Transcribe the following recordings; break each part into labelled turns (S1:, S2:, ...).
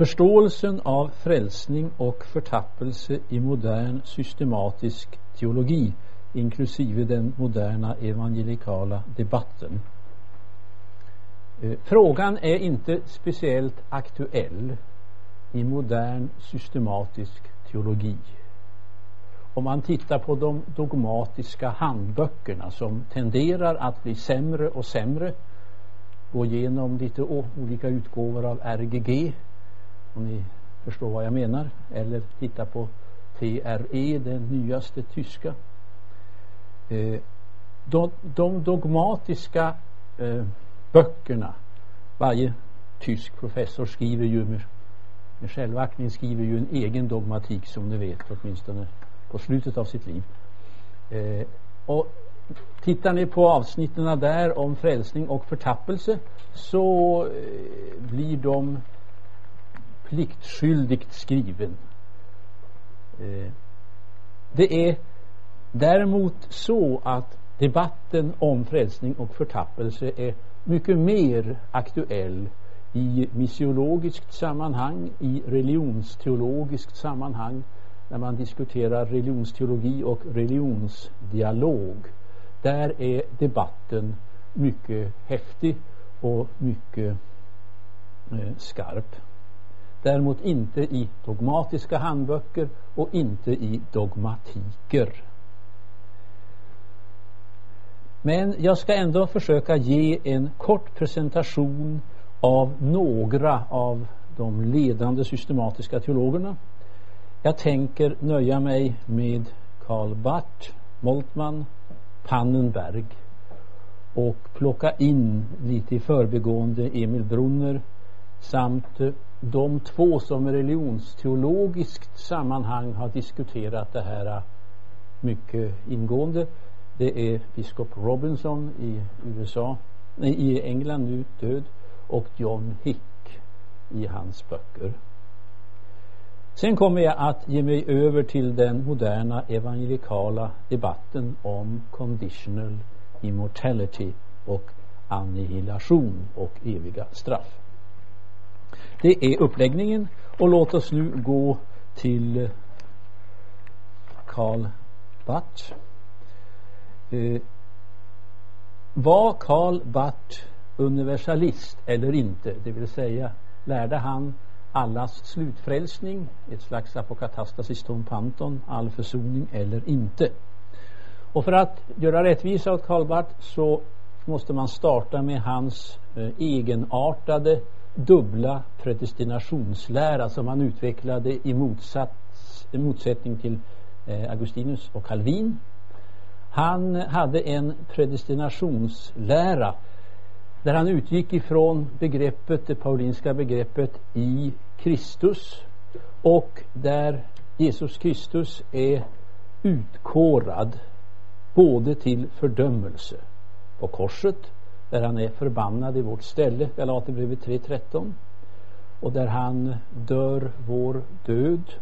S1: Förståelsen av frälsning och förtappelse i modern systematisk teologi inklusive den moderna evangelikala debatten. Eh, frågan är inte speciellt aktuell i modern systematisk teologi. Om man tittar på de dogmatiska handböckerna som tenderar att bli sämre och sämre gå igenom lite olika utgåvor av RGG om ni förstår vad jag menar. Eller titta på TRE, den nyaste tyska. Eh, de, de, dogmatiska eh, böckerna. Varje tysk professor skriver ju med, med självaktning skriver ju en egen dogmatik som ni vet åtminstone på slutet av sitt liv. Eh, och tittar ni på avsnitten där om frälsning och förtappelse så eh, blir de pliktskyldigt skriven eh, det är däremot så att debatten om frälsning och förtappelse är mycket mer aktuell i missiologiskt sammanhang, i religionsteologiskt sammanhang när man diskuterar religionsteologi och religionsdialog. Där är debatten mycket häftig och mycket eh, skarp. Däremot inte i dogmatiska handböcker och inte i dogmatiker. Men jag ska ändå försöka ge en kort presentation av några av de ledande systematiska teologerna. Jag tänker nöja mig med Karl Barth, Moltmann, Pannenberg och plocka in lite i förbegående Emil Brunner samt de två som i religionsteologiskt sammanhang har diskuterat det här mycket ingående det är biskop Robinson i USA, nej, i England nu död och John Hick i hans böcker. Sen kommer jag att ge mig över till den moderna evangelikala debatten om conditional immortality och annihilation och eviga straff. Det är uppläggningen och låt oss nu gå till Karl Barth Eh, var Karl Barth universalist eller inte? Det vill säga, lärde han allas slutfrälsning, ett slags apokatastasis tom panton, all försoning eller inte? Och för att göra rättvisa åt Karl Barth så måste man starta med hans eh, egenartade dubbla predestinationslära som han utvecklade i motsats, motsättning till eh, Augustinus och Calvin. Han hade en predestinationslära där han utgick ifrån begreppet, det paulinska begreppet i Kristus och där Jesus Kristus är utkårad både till fördömelse på korset där han är förbannad i vårt ställe, Galaterbrevet 3.13 och där han dör vår död,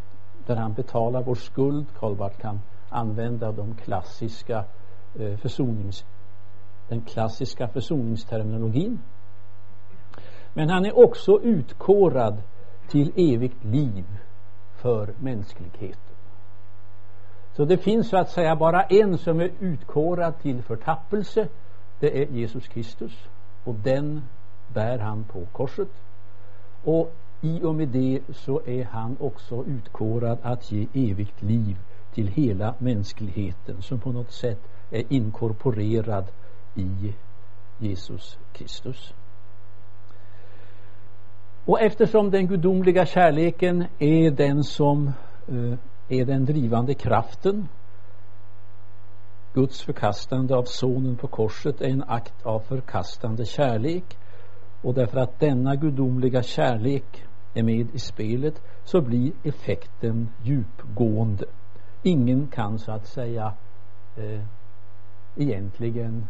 S1: där han betalar vår skuld, Karl Barth kan använda de klassiska eh, försonings, den klassiska försoningsterminologin. Men han är också utkårad till evigt liv för mänskligheten. Så det finns så att säga bara en som är utkårad till förtappelse. Det är Jesus Kristus. Och den bär han på korset. Och i och med det så är han också utkårad att ge evigt liv till hela mänskligheten som på något sätt är inkorporerad i Jesus Kristus. Och eftersom den gudomliga kärleken är den som eh, är den drivande kraften Guds förkastande av sonen på korset är en akt av förkastande kärlek och därför att denna gudomliga kärlek är med i spelet så blir effekten djupgående ingen kan så att säga eh, egentligen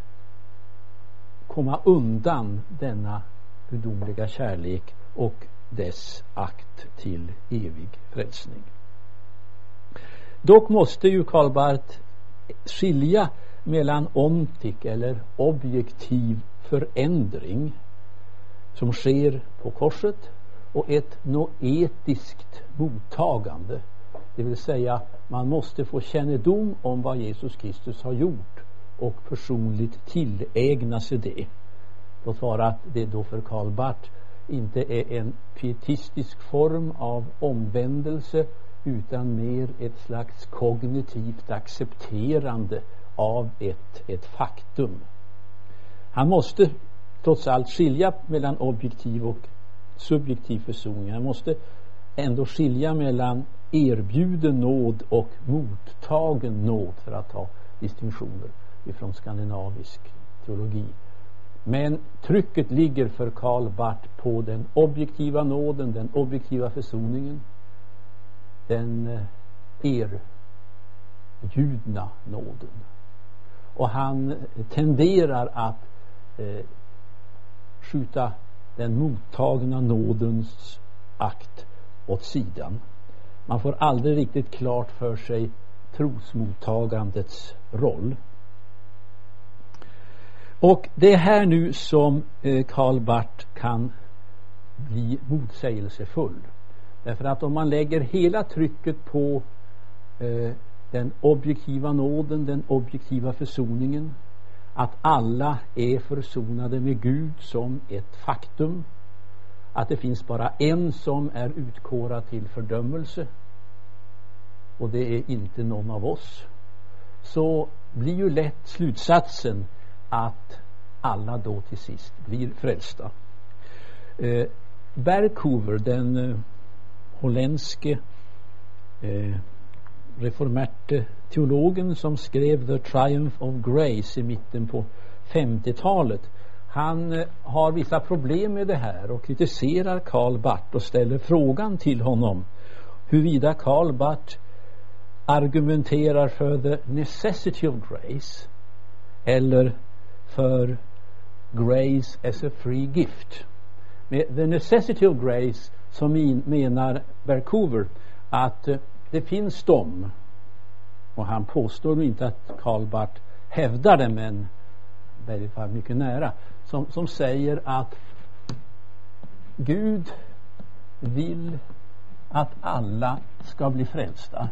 S1: komma undan denna gudomliga kärlek och dess akt till evig frälsning. Dock måste ju Karl Barth skilja mellan ontik eller objektiv förändring som sker på korset och ett noetiskt mottagande. Det vill säga man måste få kännedom om vad Jesus Kristus har gjort och personligt tillägna sig det. Låt vara att det då för Karl Barth inte är en pietistisk form av omvändelse utan mer ett slags kognitivt accepterande av ett, ett faktum. Han måste trots allt skilja mellan objektiv och subjektiv försoning. Han måste ändå skilja mellan erbjuden nåd och mottagen nåd för att ta distinktioner ifrån skandinavisk teologi. Men trycket ligger för Karl Barth på den objektiva nåden, den objektiva försoningen, den eh, erbjudna nåden. Och han tenderar att eh, skjuta den mottagna nådens akt åt sidan. Man får aldrig riktigt klart för sig trosmottagandets roll. Och det är här nu som eh, Karl Barth kan bli motsägelsefull. Därför att om man lägger hela trycket på eh, den objektiva nåden, den objektiva försoningen, att alla är försonade med Gud som ett faktum, att det finns bara en som är utkårad till fördömelse och det är inte någon av oss så blir ju lätt slutsatsen att alla då till sist blir frälsta. Eh, Berghoover, den eh, holländske eh, reformerte teologen som skrev The Triumph of Grace i mitten på 50-talet han eh, har vissa problem med det här och kritiserar Karl Barth och ställer frågan till honom huruvida Karl Barth argumenterar för the necessity of grace eller för grace as a free gift. Med the necessity of grace så menar Vancouver att eh, det finns de och han påstår inte att Karl Barth hävdar det men väldigt mycket nära som, som säger att Gud vill att alla ska bli frälsta.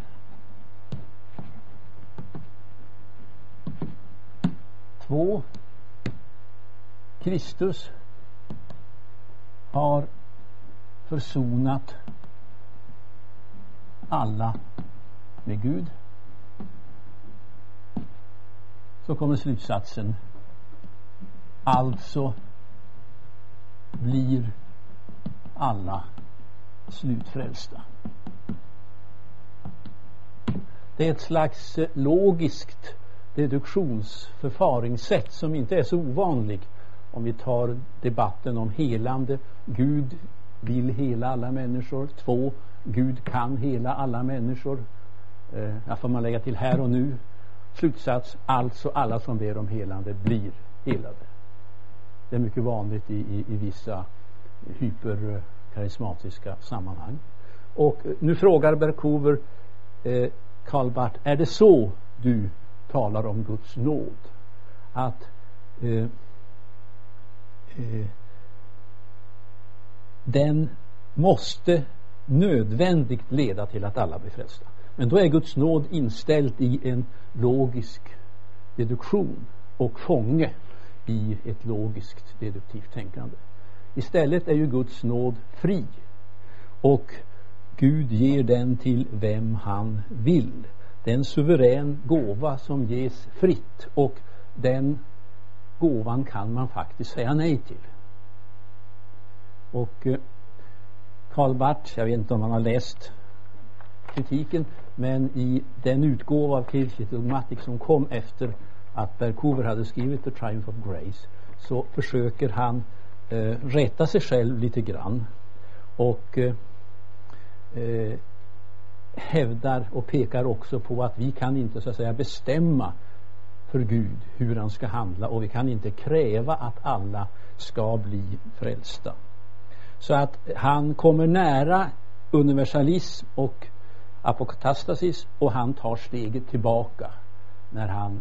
S1: Två Kristus har försonat alla med Gud. Så kommer slutsatsen. Alltså blir alla slutfrälsta. Det är ett slags eh, logiskt deduktionsförfaringssätt som inte är så ovanligt om vi tar debatten om helande. Gud vill hela alla människor. Två, Gud kan hela alla människor. Eh, här får man lägga till här och nu. Slutsats, alltså alla som ber om helande blir helade. Det är mycket vanligt i, i, i vissa hyperkarismatiska sammanhang. Och eh, nu frågar Berkover eh, Karl Barth, är det så du talar om Guds nåd? Att eh, eh, den måste nödvändigt leda till att alla blir frälsta. Men då är Guds nåd inställd i en logisk deduktion och fånge i ett logiskt deduktivt tänkande. Istället är ju Guds nåd fri och Gud ger den till vem han vill. Det är en suverän gåva som ges fritt och den gåvan kan man faktiskt säga nej till. Och eh, Karl Barth, jag vet inte om han har läst kritiken, men i den utgåva av Kirche Dogmatic som kom efter att Berkover hade skrivit The Triumph of Grace så försöker han eh, rätta sig själv lite grann och eh, eh, hävdar och pekar också på att vi kan inte så att säga bestämma för Gud hur han ska handla och vi kan inte kräva att alla ska bli frälsta. Så att han kommer nära universalism och apokatastasis och han tar steget tillbaka när han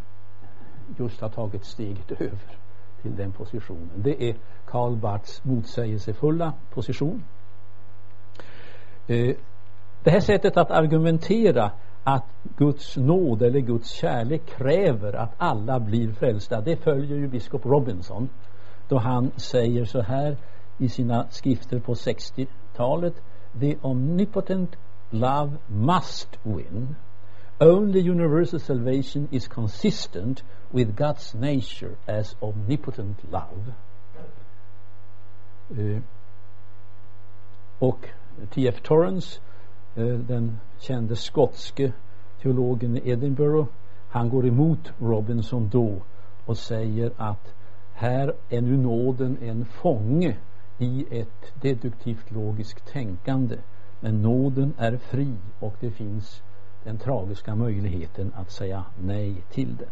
S1: just har tagit steget över till den positionen. Det är Karl Barths motsägelsefulla position. Eh, det här sättet att argumentera att Guds nåd eller Guds kärlek kräver att alla blir frälsta det följer ju biskop Robinson då han säger så här i sina skrifter på 60-talet The omnipotent love must win Only universal salvation is consistent with God's nature as omnipotent love. Uh, och T.F. Torrance, uh, den kände skotske teologen i Edinburgh, han går emot Robinson då och säger att här är nu nåden en fånge i ett deduktivt logiskt tänkande. Men nåden är fri och det finns den tragiska möjligheten att säga nej till det.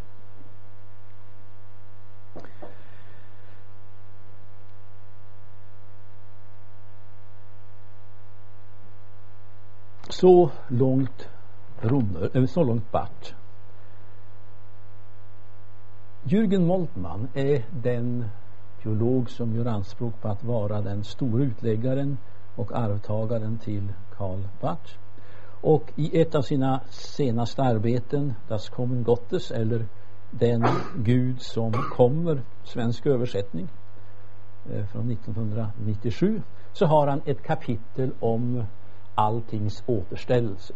S1: Så långt Romer, eh, så långt Bart. Jürgen Moltmann är den teolog som gör anspråk på att vara den stora utläggaren och arvtagaren till Karl Barth. Och i ett av sina senaste arbeten, Das Kommen Gottes, eller Den Gud som kommer, svensk översättning eh, från 1997, så har han ett kapitel om alltings återställelse.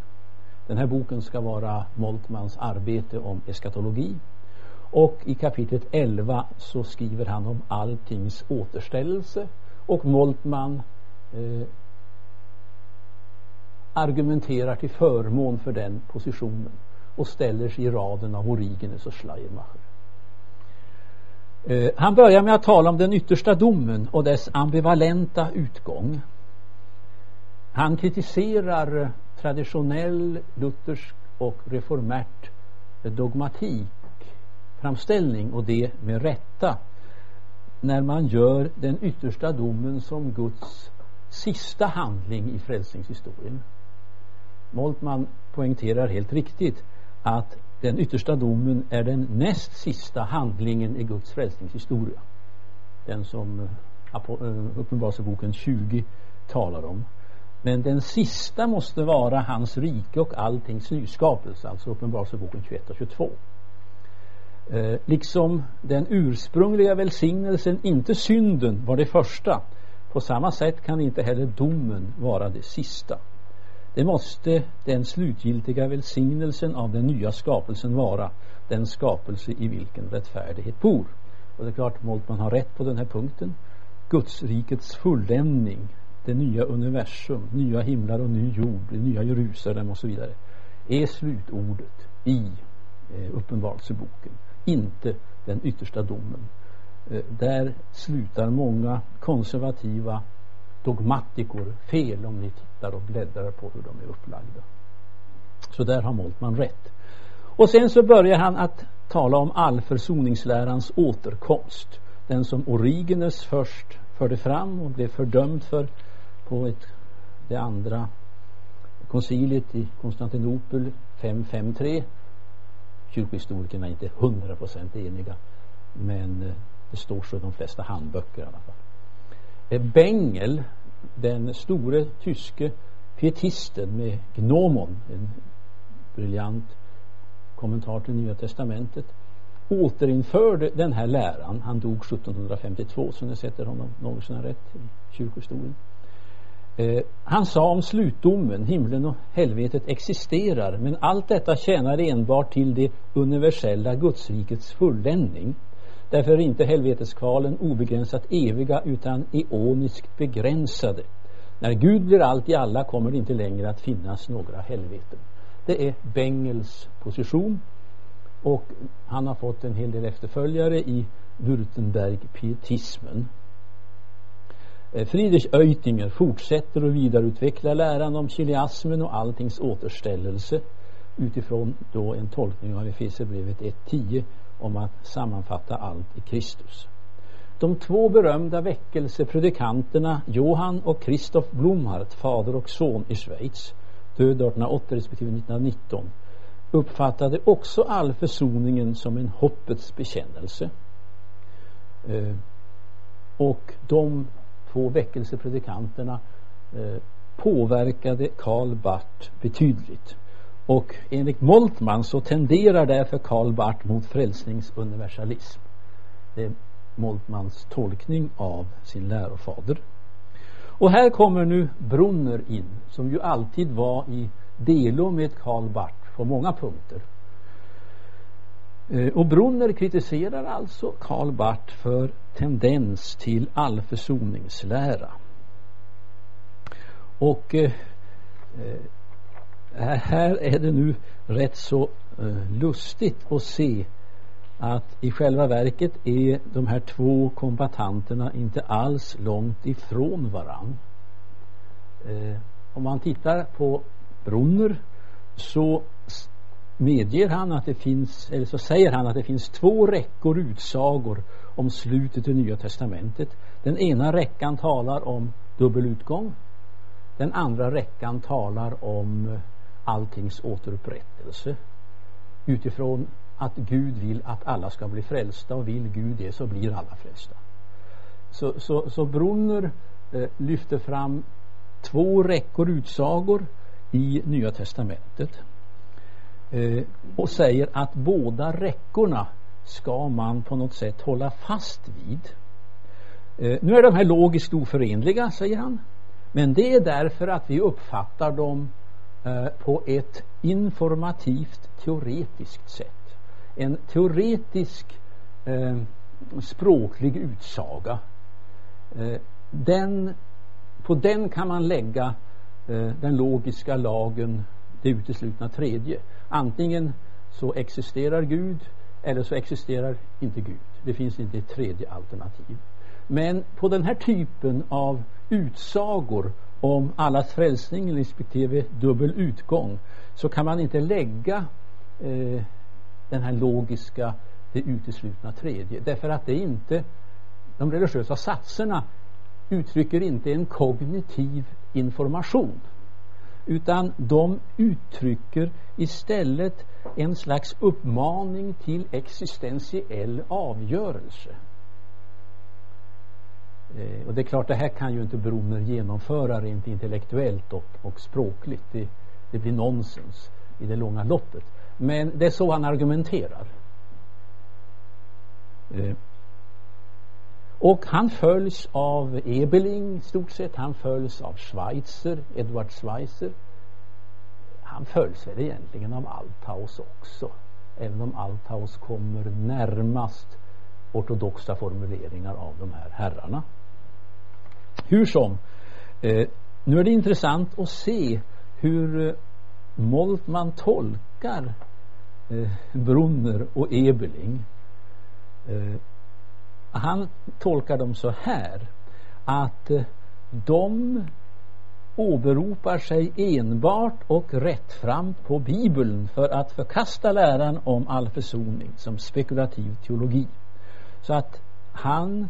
S1: Den här boken ska vara Moltmans arbete om eskatologi. Och i kapitlet 11 så skriver han om alltings återställelse och Moltman eh, argumenterar till förmån för den positionen och ställer sig i raden av Origenes och Schleiermacher. Eh, han börjar med att tala om den yttersta domen och dess ambivalenta utgång. Han kritiserar traditionell luthersk och reformärt dogmatik framställning och det med rätta när man gör den yttersta domen som Guds sista handling i frälsningshistorien. Moltmann poängterar helt riktigt att den yttersta domen är den näst sista handlingen i Guds frälsningshistoria. Den som eh, eh, Uppenbarelseboken 20 talar om. Men den sista måste vara hans rike och alltings nyskapelse, alltså Uppenbarelseboken 21 och 22. Eh, liksom den ursprungliga välsignelsen, inte synden, var det första. På samma sätt kan inte heller domen vara det sista. Det måste den slutgiltiga välsignelsen av den nya skapelsen vara, den skapelse i vilken rättfärdighet bor. Och det är klart, Moltmann har rätt på den här punkten. Gudsrikets fulländning, det nya universum, nya himlar och ny jord, det nya Jerusalem och så vidare, är slutordet i eh, Uppenbarelseboken, inte den yttersta domen. Eh, där slutar många konservativa dogmatikor fel om ni tittar och bläddrar på hur de är upplagda. Så där har Moltmann rätt. Och sen så börjar han att tala om all försoningslärans återkomst. Den som Origenes först förde fram och blev fördömd för på ett, det andra konciliet i Konstantinopel 553. Kyrkohistorikerna är inte hundra procent eniga men eh, det står så i de flesta handböcker i alla fall. Eh, Bengel, den store tyske pietisten med Gnomon, en briljant kommentar till Nya Testamentet, återinförde den här läran. Han dog 1752, så ni sätter honom något rätt i kyrkohistorien. Eh, han sa om slutdomen, himlen och helvetet existerar, men allt detta tjänar enbart till det universella gudsrikets fulländning. Därför är inte helveteskvalen obegränsat eviga utan eoniskt begränsade. När Gud blir allt i alla kommer det inte längre att finnas några helveten. Det är Bengels position och han har fått en hel del efterföljare i Württemberg-pietismen. Eh, Friedrich Oetinger fortsätter att vidareutveckla läran om kiliasmen och alltings återställelse utifrån då en tolkning av Efesierbrevet 1.10 om att sammanfatta allt i Kristus. De två berömda väckelsepredikanterna Johan och Christoph Blomhardt, fader och son i Schweiz, död 1880 respektive 1919, uppfattade också all försoningen som en hoppets bekännelse. Eh, och de två väckelsepredikanterna eh, påverkade Karl Barth betydligt. Och enligt Moltmann så tenderar därför Karl Barth mot frälsningsuniversalism. Det är Moltmans tolkning av sin lärofader. Och här kommer nu Brunner in, som ju alltid var i delo med Karl Barth på många punkter. Eh, och Brunner kritiserar alltså Karl Barth för tendens till allförsoningslära. Och eh, eh här är det nu rätt så eh, lustigt att se att i själva verket är de här två kombatanterna inte alls långt ifrån varann. Eh, om man tittar på Brunner så medger han att det finns, eller så säger han att det finns två räckor utsagor om slutet i Nya Testamentet. Den ena räckan talar om dubbel utgång. Den andra räckan talar om eh, alltings återupprättelse utifrån att Gud vill att alla ska bli frälsta och vill Gud det så blir alla frälsta. Så, så, så Brunner eh, lyfter fram två räckor utsagor i Nya Testamentet eh, och säger att båda räckorna ska man på något sätt hålla fast vid. Eh, nu är de här logiskt oförenliga, säger han. Men det är därför att vi uppfattar dem eh, på ett informativt teoretiskt sätt. En teoretisk eh, språklig utsaga. Eh, den, på den kan man lägga eh, den logiska lagen, det uteslutna tredje. Antingen så existerar Gud eller så existerar inte Gud. Det finns inte ett tredje alternativ. Men på den här typen av utsagor om allas frälsning respektive dubbel utgång så kan man inte lägga eh, den här logiska, det uteslutna tredje. Därför att det är inte, de religiösa satserna uttrycker inte en kognitiv information utan de uttrycker istället en slags uppmaning till existentiell avgörelse. Eh, och det är klart, det här kan ju inte Bromer genomföra rent intellektuellt och, och språkligt. Det, det blir nonsens i det långa loppet. Men det är så han argumenterar. Eh, och han följs av Ebeling stort sett. Han följs av Schweitzer, Edward Schweizer. Han följs väl egentligen av Althaus också. Även om Althaus kommer närmast ortodoxa formuleringar av de här herrarna. Hur som, eh, nu är det intressant att se hur eh, Moltmann tolkar eh, Brunner och Ebeling. Eh, han tolkar dem så här att eh, de åberopar sig enbart och rättframt på Bibeln för att förkasta läran om all försoning som spekulativ teologi. Så att han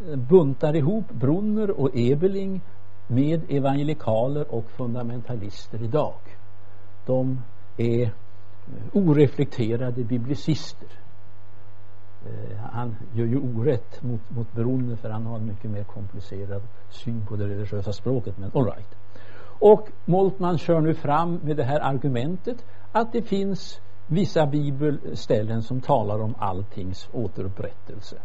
S1: eh, buntar ihop Brunner och Ebeling med evangelikaler och fundamentalister idag. De är eh, oreflekterade biblicister. Eh, han gör ju orätt mot, mot Brunner för han har en mycket mer komplicerad syn på det religiösa språket men all right. Och Moltmann kör nu fram med det här argumentet att det finns vissa bibelställen som talar om alltings återupprättelse.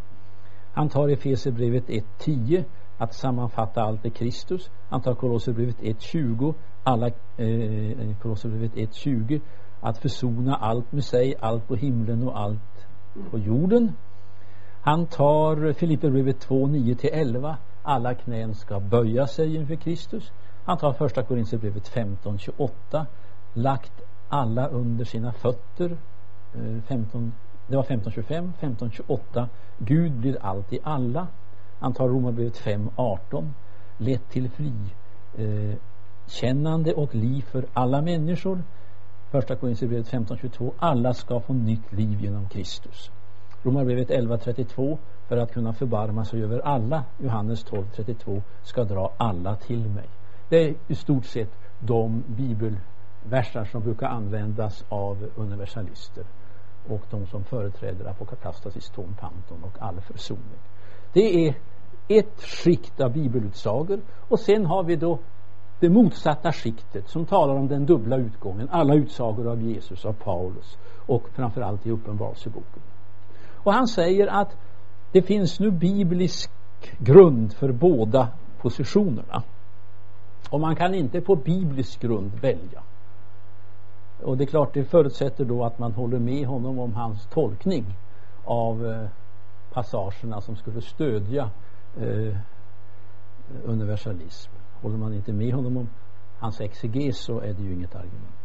S1: Han tar Efesierbrevet 1.10 att sammanfatta allt i Kristus. Han tar Kolosserbrevet 1.20 alla eh, Kolosserbrevet 1.20 att försona allt med sig, allt på himlen och allt på jorden. Han tar Filipperbrevet 2, 9-11 alla knän ska böja sig inför Kristus. Han tar första Korinthierbrevet 15, 28 lagt alla under sina fötter eh, 15, det var 15.25, 15.28 Gud blir allt i alla. Han tar Romarbrevet 5, 18 lett till frikännande eh, och liv för alla människor. Första Korinthierbrevet 15.22 Alla ska få nytt liv genom Kristus. Romarbrevet 11.32 För att kunna förbarma sig över alla Johannes 12.32 ska dra alla till mig. Det är i stort sett de bibelversar som brukar användas av universalister och de som företräder apokatastasis, tom panton och all försoning. Det är ett skikt av bibelutsagor och sen har vi då det motsatta skiktet som talar om den dubbla utgången. Alla utsagor av Jesus, av Paulus och framförallt i Uppenbarelseboken. Och han säger att det finns nu biblisk grund för båda positionerna. Och man kan inte på biblisk grund välja. Och det är klart, det förutsätter då att man håller med honom om hans tolkning av eh, passagerna som skulle stödja eh, universalism. Håller man inte med honom om hans exeges så är det ju inget argument.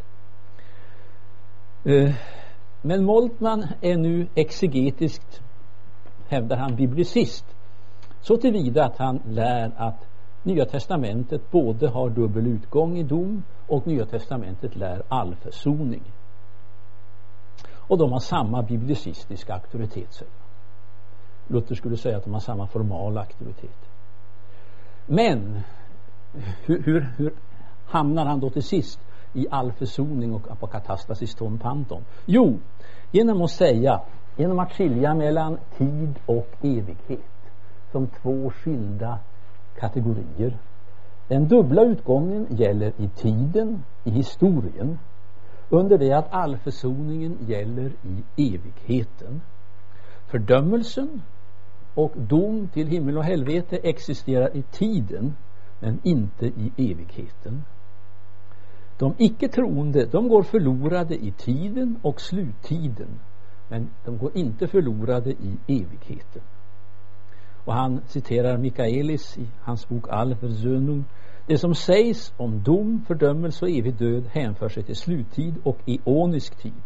S1: Eh, men Moltmann är nu exegetiskt, hävdar han, biblicist. Så tillvida att han lär att Nya testamentet både har dubbel utgång i dom och Nya testamentet lär all försoning. Och de har samma biblicistiska auktoritet, säger Luther skulle säga att de har samma formala auktoritet. Men hur, hur, hur hamnar han då till sist i all försoning och apokatastasis ton panton? Jo, genom att säga, genom att skilja mellan tid och evighet som två skilda kategorier. Den dubbla utgången gäller i tiden, i historien, under det att allförsoningen gäller i evigheten. Fördömelsen och dom till himmel och helvete existerar i tiden men inte i evigheten. De icke troende, de går förlorade i tiden och sluttiden men de går inte förlorade i evigheten. Och han citerar Mikaelis i hans bok All Versöhnung. Det som sägs om dom, fördömelse och evig död hänför sig till sluttid och eonisk tid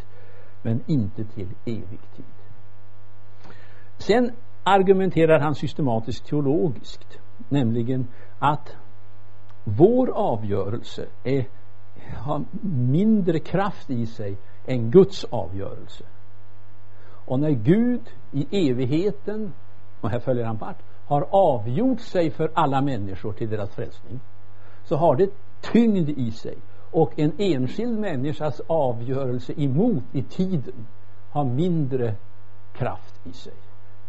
S1: men inte till evig tid. Sen argumenterar han systematiskt teologiskt nämligen att vår avgörelse är, har mindre kraft i sig än Guds avgörelse. Och när Gud i evigheten och här följer han part, har avgjort sig för alla människor till deras frälsning så har det tyngd i sig och en enskild människas avgörelse emot i tiden har mindre kraft i sig.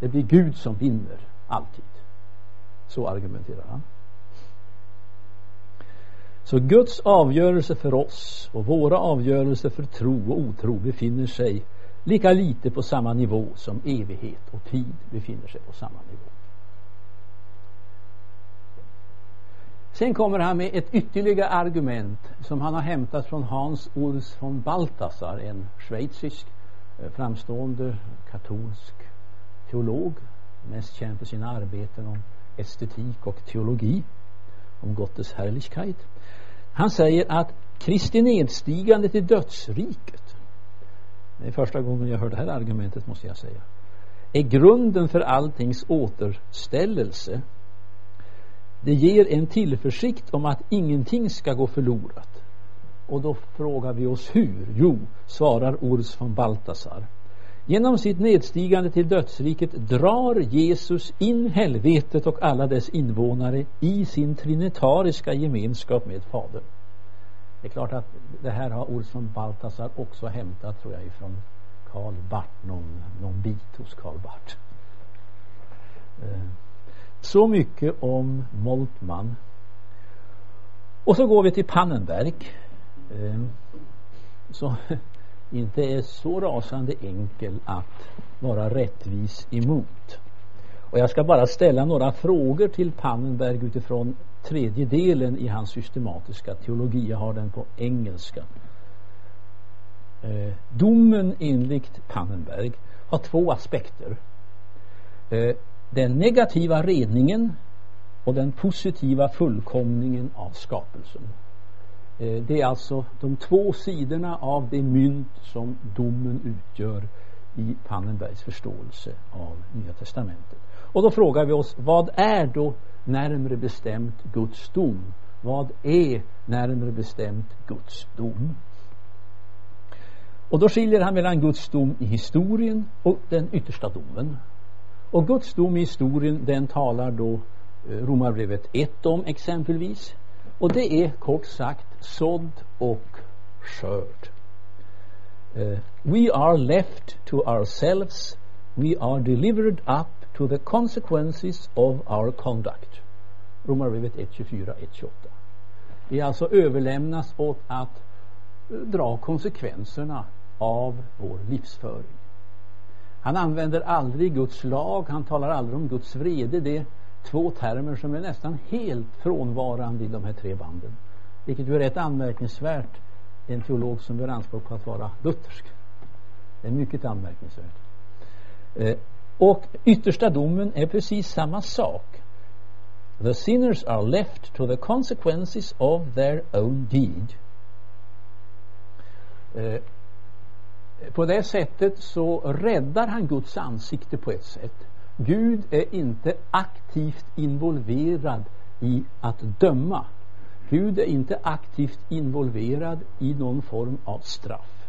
S1: Det blir Gud som vinner alltid. Så argumenterar han. Så Guds avgörelse för oss och våra avgörelser för tro och otro befinner sig lika lite på samma nivå som evighet och tid befinner sig på samma nivå. Sen kommer han med ett ytterligare argument som han har hämtat från Hans Urs von Balthasar, en schweizisk eh, framstående katolsk teolog, mest känd för sina arbeten om estetik och teologi, om Gottes härlighet. Han säger att Kristi nedstigande till dödsriket det är första gången jag hör det här argumentet måste jag säga. Är grunden för alltings återställelse. Det ger en tillförsikt om att ingenting ska gå förlorat. Och då frågar vi oss hur? Jo, svarar Urs von Baltasar. Genom sitt nedstigande till dödsriket drar Jesus in helvetet och alla dess invånare i sin trinitariska gemenskap med Fadern. Det är klart att det här har Olsson Baltasar också hämtat tror jag ifrån Karl Barth, någon, någon bit hos Karl Barth. Eh, så mycket om Moltmann. Och så går vi till Pannenberg. Eh, så inte är så rasande enkel att vara rättvis emot. Och jag ska bara ställa några frågor till Pannenberg utifrån tredje delen i hans systematiska teologi. Jag har den på engelska. Eh, domen enligt Pannenberg har två aspekter. Eh, den negativa redningen och den positiva fullkomningen av skapelsen. Eh, det är alltså de två sidorna av det mynt som domen utgör i Pannenbergs förståelse av Nya Testamentet. Och då frågar vi oss, vad är då närmre bestämt Guds dom? Vad är närmre bestämt Guds dom? Och då skiljer han mellan Guds dom i historien och den yttersta domen. Och Guds dom i historien den talar då eh, Romarbrevet 1 om exempelvis. Och det är kort sagt sådd och skörd. Uh, we are left to ourselves. We are delivered up to the consequences of our conduct. Romarbrevet 1.24, 1.28. Vi alltså överlämnas åt att eh, dra konsekvenserna av vår livsföring. Han använder aldrig Guds lag, han talar aldrig om Guds vrede. Det är två termer som är nästan helt frånvarande i de här tre banden. Vilket ju är rätt anmärkningsvärt en teolog som gör anspråk på att vara luthersk. Det är mycket anmärkningsvärt. Eh, och yttersta domen är precis samma sak. The sinners are left to the consequences of their own deed. Eh, på det sättet så räddar han Guds ansikte på ett sätt. Gud är inte aktivt involverad i att döma. Gud är inte aktivt involverad i någon form av straff.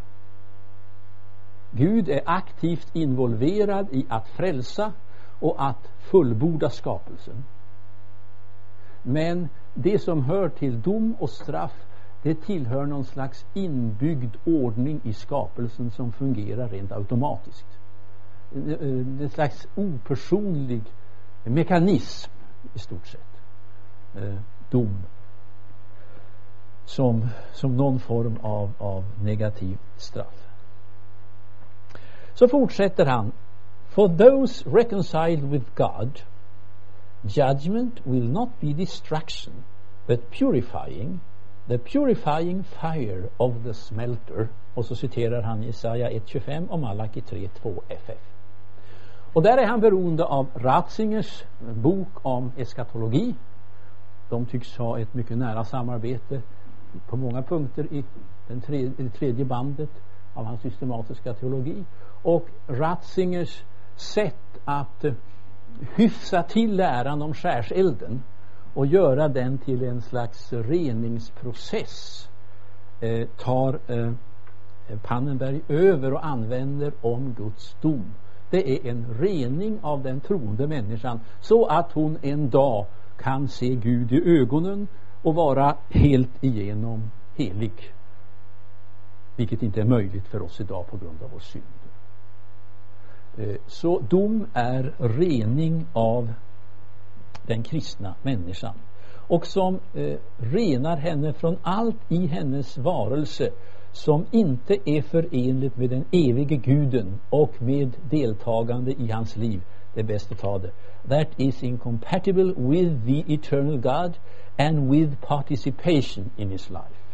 S1: Gud är aktivt involverad i att frälsa och att fullborda skapelsen. Men det som hör till dom och straff det tillhör någon slags inbyggd ordning i skapelsen som fungerar rent automatiskt. Eh, en slags opersonlig mekanism i stort sett. Eh, dom. Som, som någon form av, av negativ straff. Så fortsätter han. For those reconciled with God judgment will not be destruction, but purifying The purifying fire of the smelter. Och så citerar han Jesaja 1.25 och Malaki 3.2 FF. Och där är han beroende av Ratzingers bok om eskatologi. De tycks ha ett mycket nära samarbete på många punkter i den tredje, det tredje bandet av hans systematiska teologi. Och Ratzingers sätt att eh, hyfsa till läran om skärselden och göra den till en slags reningsprocess eh, tar eh, eh Pannenberg över och använder om Guds dom. Det är en rening av den troende människan så att hon en dag kan se Gud i ögonen och vara helt igenom helig. Vilket inte är möjligt för oss idag på grund av vår synd. Eh, så dom är rening av den kristna människan och som eh, renar henne från allt i hennes varelse som inte är förenligt med den evige guden och med deltagande i hans liv. Det är bäst att ta det. That is incompatible with the eternal God and with participation in his life.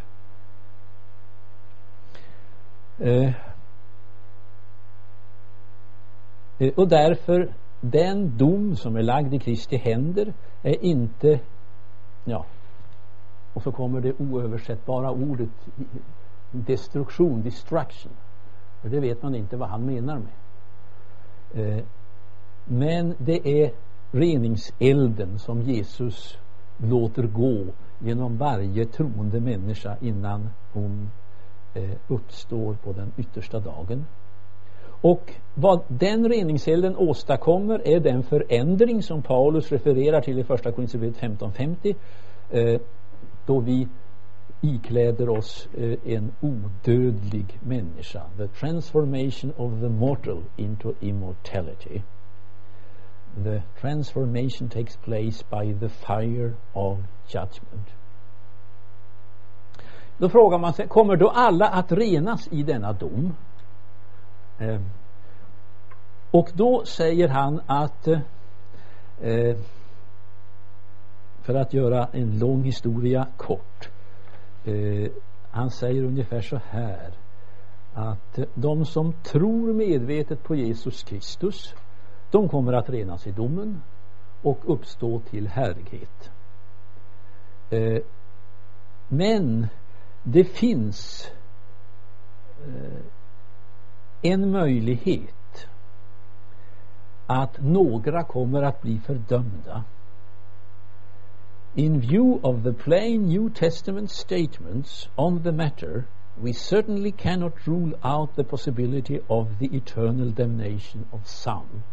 S1: Uh, och därför den dom som är lagd i Kristi händer är inte ja och så kommer det oöversättbara ordet destruktion, destruction. Och det vet man inte vad han menar med. Eh, men det är reningselden som Jesus låter gå genom varje troende människa innan hon eh, uppstår på den yttersta dagen. Och vad den reningselden åstadkommer är den förändring som Paulus refererar till i första Korinthierbrevet 15.50 eh, då vi ikläder oss eh, en odödlig människa. The transformation of the mortal into immortality. The transformation takes place by the fire of judgment. Då frågar man sig, kommer då alla att renas i denna dom? Eh, och då säger han att eh, för att göra en lång historia kort eh, han säger ungefär så här att eh, de som tror medvetet på Jesus Kristus de kommer att renas i domen och uppstå till härlighet eh, men det finns eh, en möjlighet att några kommer att bli fördömda. In view of the plain New Testament statements on the matter, we certainly cannot rule out the possibility of the eternal damnation of some.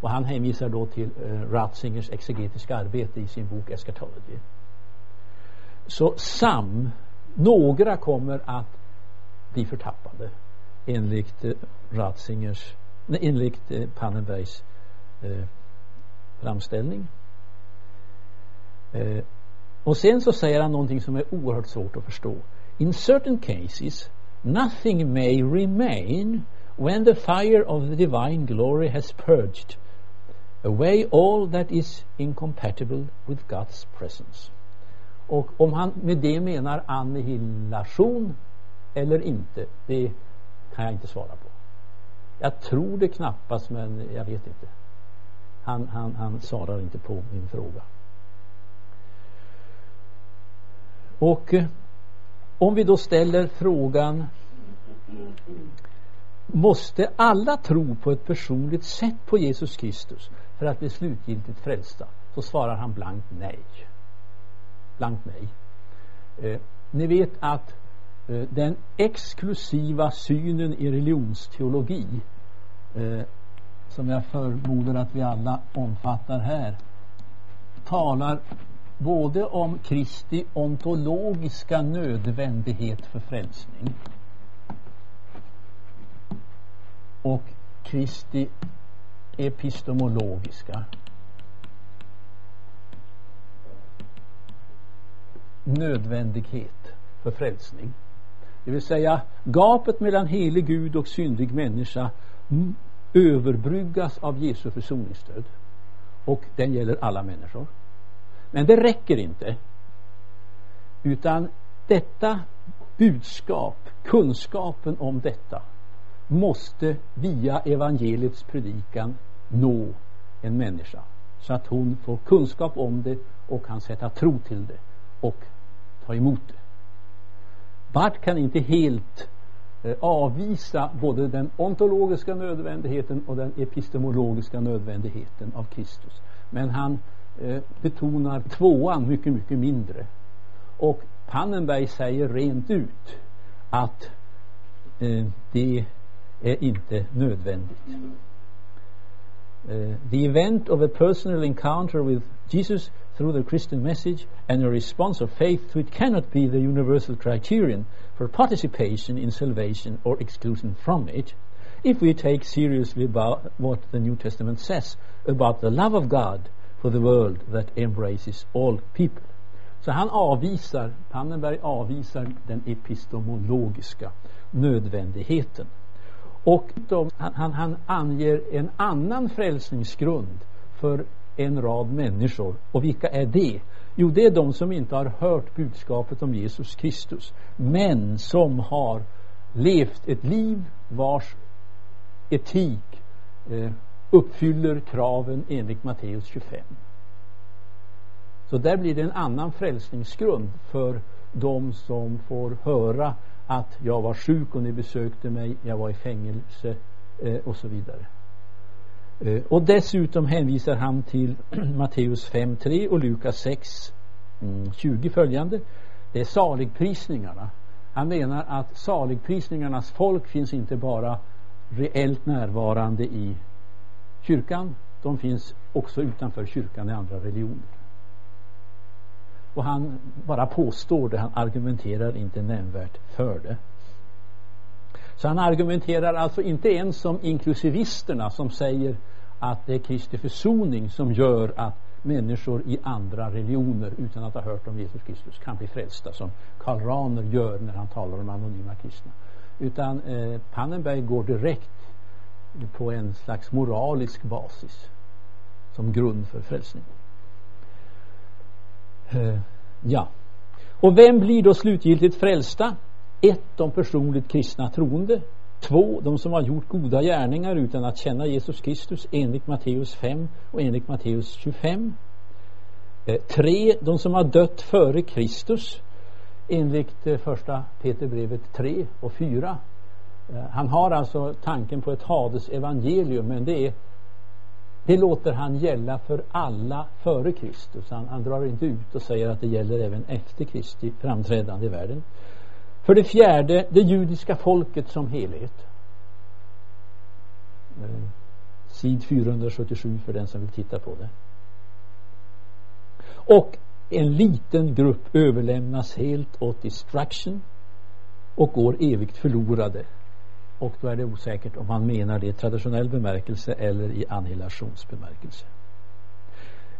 S1: Och han hänvisar då till uh, Ratzingers exegetiska arbete i sin bok Eschatology. Så sam, några kommer att bli förtappade enligt eh, Ratzingers, nej, enligt eh, Pannenbergs eh, framställning. Eh, Och sen så säger han någonting som är oerhört svårt att förstå. In certain cases nothing may remain when the fire of the divine glory has purged away all that is incompatible with God's presence. Och om han med det menar annihilation eller inte, det kan jag inte svara på. Jag tror det knappast, men jag vet inte. Han, han, han svarar inte på min fråga. Och eh, om vi då ställer frågan Måste alla tro på ett personligt sätt på Jesus Kristus för att bli slutgiltigt frälsta? Så svarar han blankt nej. Blankt nej. Eh, ni vet att eh, den exklusiva synen i religionsteologi eh, som jag förmodar att vi alla omfattar här talar både om Kristi ontologiska nödvändighet för frälsning och Kristi epistemologiska nödvändighet för frälsning. Det vill säga gapet mellan helig Gud och syndig människa överbryggas av Jesu försoningsstöd och den gäller alla människor. Men det räcker inte. Utan detta budskap, kunskapen om detta måste via evangeliets predikan nå en människa så att hon får kunskap om det och kan sätta tro till det och ta emot det. Bart kan inte helt eh, avvisa både den ontologiska nödvändigheten och den epistemologiska nödvändigheten av Kristus. Men han eh, betonar tvåan mycket, mycket mindre. Och Pannenberg säger rent ut att eh, det är inte nödvändigt. Uh, the event of a personal encounter with Jesus through the Christian message and a response of faith to it cannot be the universal criterion for participation in salvation or exclusion from it if we take seriously about what the New Testament says about the love of God for the world that embraces all people. Så han avvisar, Pannenberg avvisar den epistemologiska nödvändigheten. Och de, han, han anger en annan frälsningsgrund för en rad människor. Och vilka är det? Jo, det är de som inte har hört budskapet om Jesus Kristus men som har levt ett liv vars etik eh, uppfyller kraven enligt Matteus 25. Så där blir det en annan frälsningsgrund för de som får höra att jag var sjuk och ni besökte mig, jag var i fängelse eh, och så vidare. Eh, och dessutom hänvisar han till Matteus 5.3 och Lukas 6.20 mm, följande. Det är saligprisningarna. Han menar att saligprisningarnas folk finns inte bara reellt närvarande i kyrkan, de finns också utanför kyrkan i andra religioner. Och han bara påstår det, han argumenterar inte nämnvärt för det. Så han argumenterar alltså inte ens som inklusivisterna som säger att det är Kristi försoning som gör att människor i andra religioner utan att ha hört om Jesus Kristus kan bli frälsta som Karl Rahner gör när han talar om anonyma kristna. Utan eh, Pannenberg går direkt på en slags moralisk basis som grund för frälsning. Eh, ja. Och vem blir då slutgiltigt frälsta? Ett, de personligt kristna troende. Två, de som har gjort goda gärningar utan att känna Jesus Kristus enligt Matteus 5 och enligt Matteus 25. Eh, tre, de som har dött före Kristus enligt eh, första Peterbrevet 3 och 4. Eh, han har alltså tanken på ett Hades evangelium men det är det låter han gälla för alla före Kristus. Han, han drar inte ut och säger att det gäller även efter Kristi framträdande i världen. För det fjärde, det judiska folket som helhet. Eh, sid 477 för den som vill titta på det. Och en liten grupp överlämnas helt åt destruction och går evigt förlorade och då är det osäkert om man menar det i traditionell bemärkelse eller i annihilationsbemärkelse.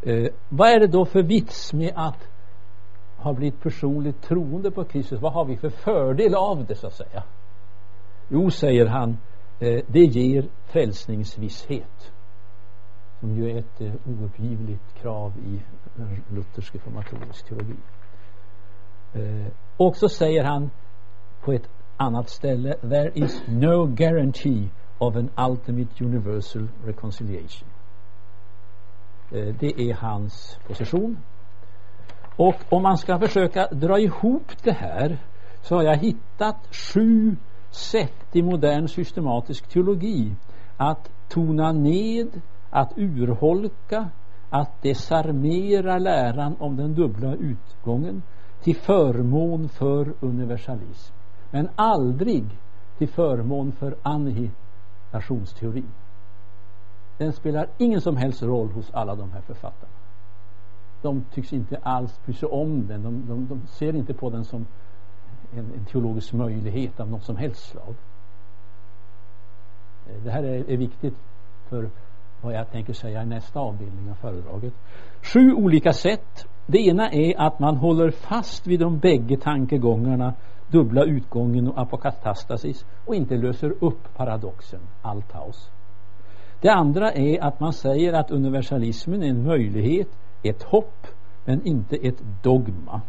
S1: Eh, vad är det då för vits med att ha blivit personligt troende på Kristus, vad har vi för fördel av det så att säga? Jo, säger han, eh, det ger frälsningsvisshet som ju är ett eh, ouppgivligt krav i luthersk reformatorisk teologi. Eh, och så säger han på ett annat ställe There is no guarantee of an ultimate universal reconciliation. Eh, det är hans position. Och om man ska försöka dra ihop det här så har jag hittat sju sätt i modern systematisk teologi att tona ned, att urholka, att desarmera läran om den dubbla utgången till förmån för universalism. Men aldrig till förmån för annihilationsteori. Den spelar ingen som helst roll hos alla de här författarna. De tycks inte alls bry sig om den. De, de, de ser inte på den som en, en, teologisk möjlighet av något som helst slag. Det här är, är viktigt för vad jag tänker säga i nästa avdelning av föredraget. Sju olika sätt. Det ena är att man håller fast vid de bägge tankegångarna dubbla utgången och apokatastasis och inte löser upp paradoxen Althaus. Det andra är att man säger att universalismen är en möjlighet, ett hopp, men inte ett dogma.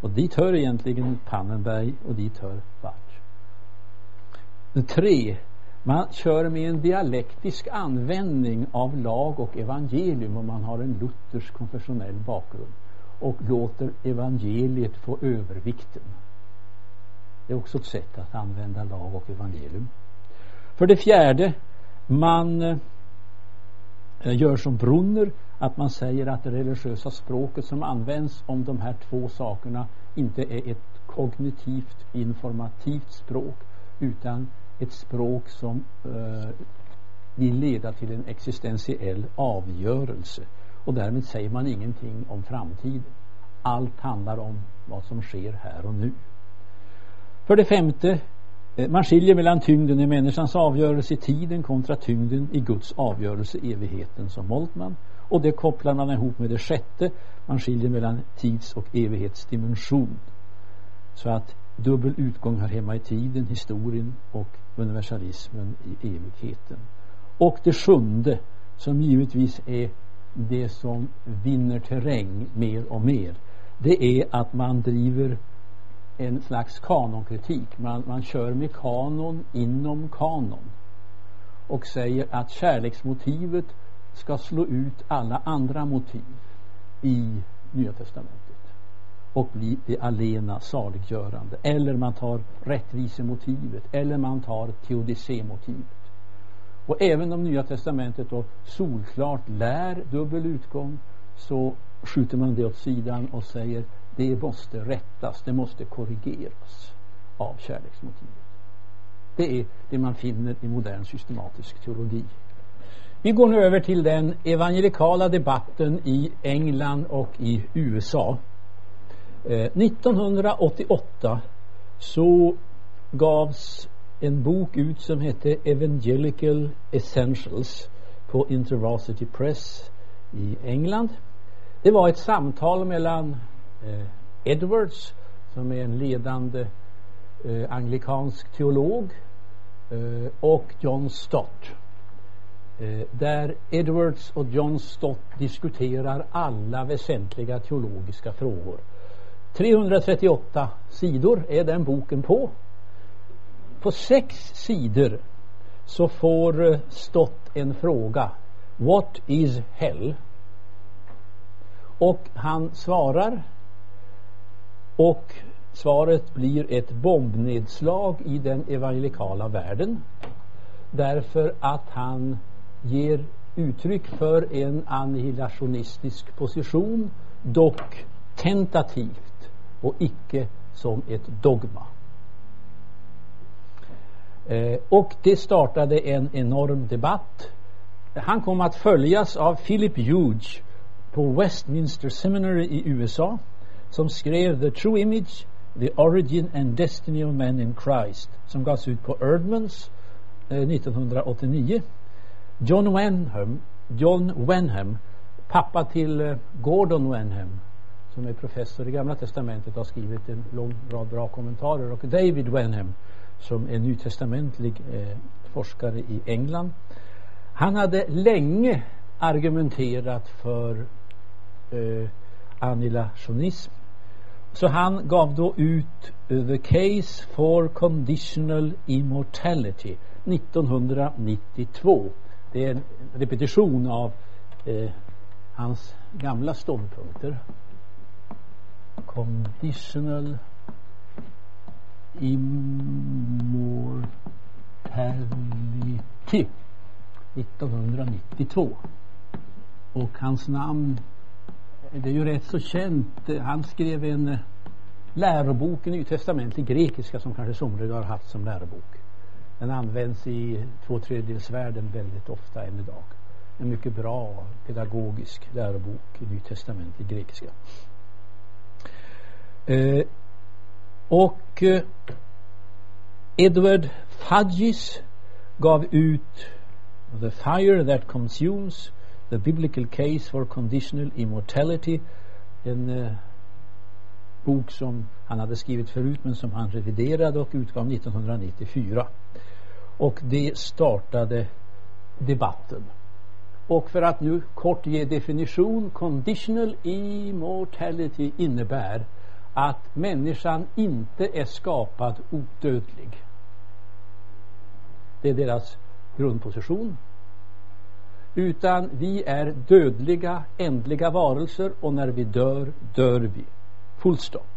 S1: Och dit hör egentligen Pannenberg och dit hör Barth. Tre, man kör med en dialektisk användning av lag och evangelium om man har en luthersk konfessionell bakgrund och låter evangeliet få övervikten. Det är också ett sätt att använda lag och evangelium. För det fjärde, man eh, gör som Brunner, att man säger att det religiösa språket som används om de här två sakerna inte är ett kognitivt informativt språk utan ett språk som eh, vill leda till en existentiell avgörelse och därmed säger man ingenting om framtiden. Allt handlar om vad som sker här och nu. För det femte, eh, man skiljer mellan tyngden i människans avgörelse i tiden kontra tyngden i Guds avgörelse i evigheten som Moltmann. Och det kopplar man ihop med det sjätte, man skiljer mellan tids och evighetsdimension. Så att dubbel utgång hör hemma i tiden, historien och universalismen i evigheten. Och det sjunde, som givetvis är det som vinner terräng mer och mer, det är att man driver en slags kanonkritik. Man, man kör med kanon inom kanon och säger att kärleksmotivet ska slå ut alla andra motiv i Nya Testamentet och bli det alena saliggörande. Eller man tar rättvisemotivet eller man tar teodicémotivet. Och även om Nya Testamentet då solklart lär dubbel utgång så skjuter man det åt sidan och säger det måste rättas, det måste korrigeras av kärleksmotivet. Det är det man finner i modern systematisk teologi. Vi går nu över till den evangelikala debatten i England och i USA. Eh, 1988 så gavs en bok ut som hette Evangelical Essentials på Intervarsity Press i England. Det var ett samtal mellan Eh, Edwards som är en ledande eh, anglikansk teolog eh, och John Stott. Eh, där Edwards och John Stott diskuterar alla väsentliga teologiska frågor. 338 sidor är den boken på. På sex sidor så får eh, Stott en fråga. What is hell? Och han svarar och svaret blir ett bombnedslag i den evangelikala världen därför att han ger uttryck för en annihilationistisk position dock tentativt och icke som ett dogma. Eh, och det startade en enorm debatt. Han kom att följas av Philip Hughes på Westminster Seminary i USA som skrev The True Image, The Origin and Destiny of Man in Christ som gavs ut på Erdmans eh, 1989. John Wenham, John Wenham pappa till eh, Gordon Wenham som är professor i Gamla Testamentet har skrivit en lång rad bra kommentarer. Och David Wenham som är nytestamentlig eh, forskare i England. Han hade länge argumenterat för eh, annihilationism så han gav då ut The Case for Conditional Immortality 1992 det är en repetition av eh, hans gamla ståndpunkter. Conditional Immortality 1992 och hans namn det är ju rätt så känt. Han skrev en eh, lärobok i Nytestamentlig grekiska som kanske somliga har haft som lärobok. Den används i två tredjedelsvärlden väldigt ofta än idag. En mycket bra pedagogisk lärobok i Nytestamentlig grekiska. Eh, och eh, Edward Fudges gav ut The Fire That Consumes The Biblical Case for Conditional Immortality. En eh, bok som han hade skrivit förut men som han reviderade och utgav 1994 och det startade debatten. Och för att nu kort ge definition conditional immortality innebär att människan inte är skapad odödlig. Det är deras grundposition utan vi är dödliga ändliga varelser och när vi dör, dör vi. Full stopp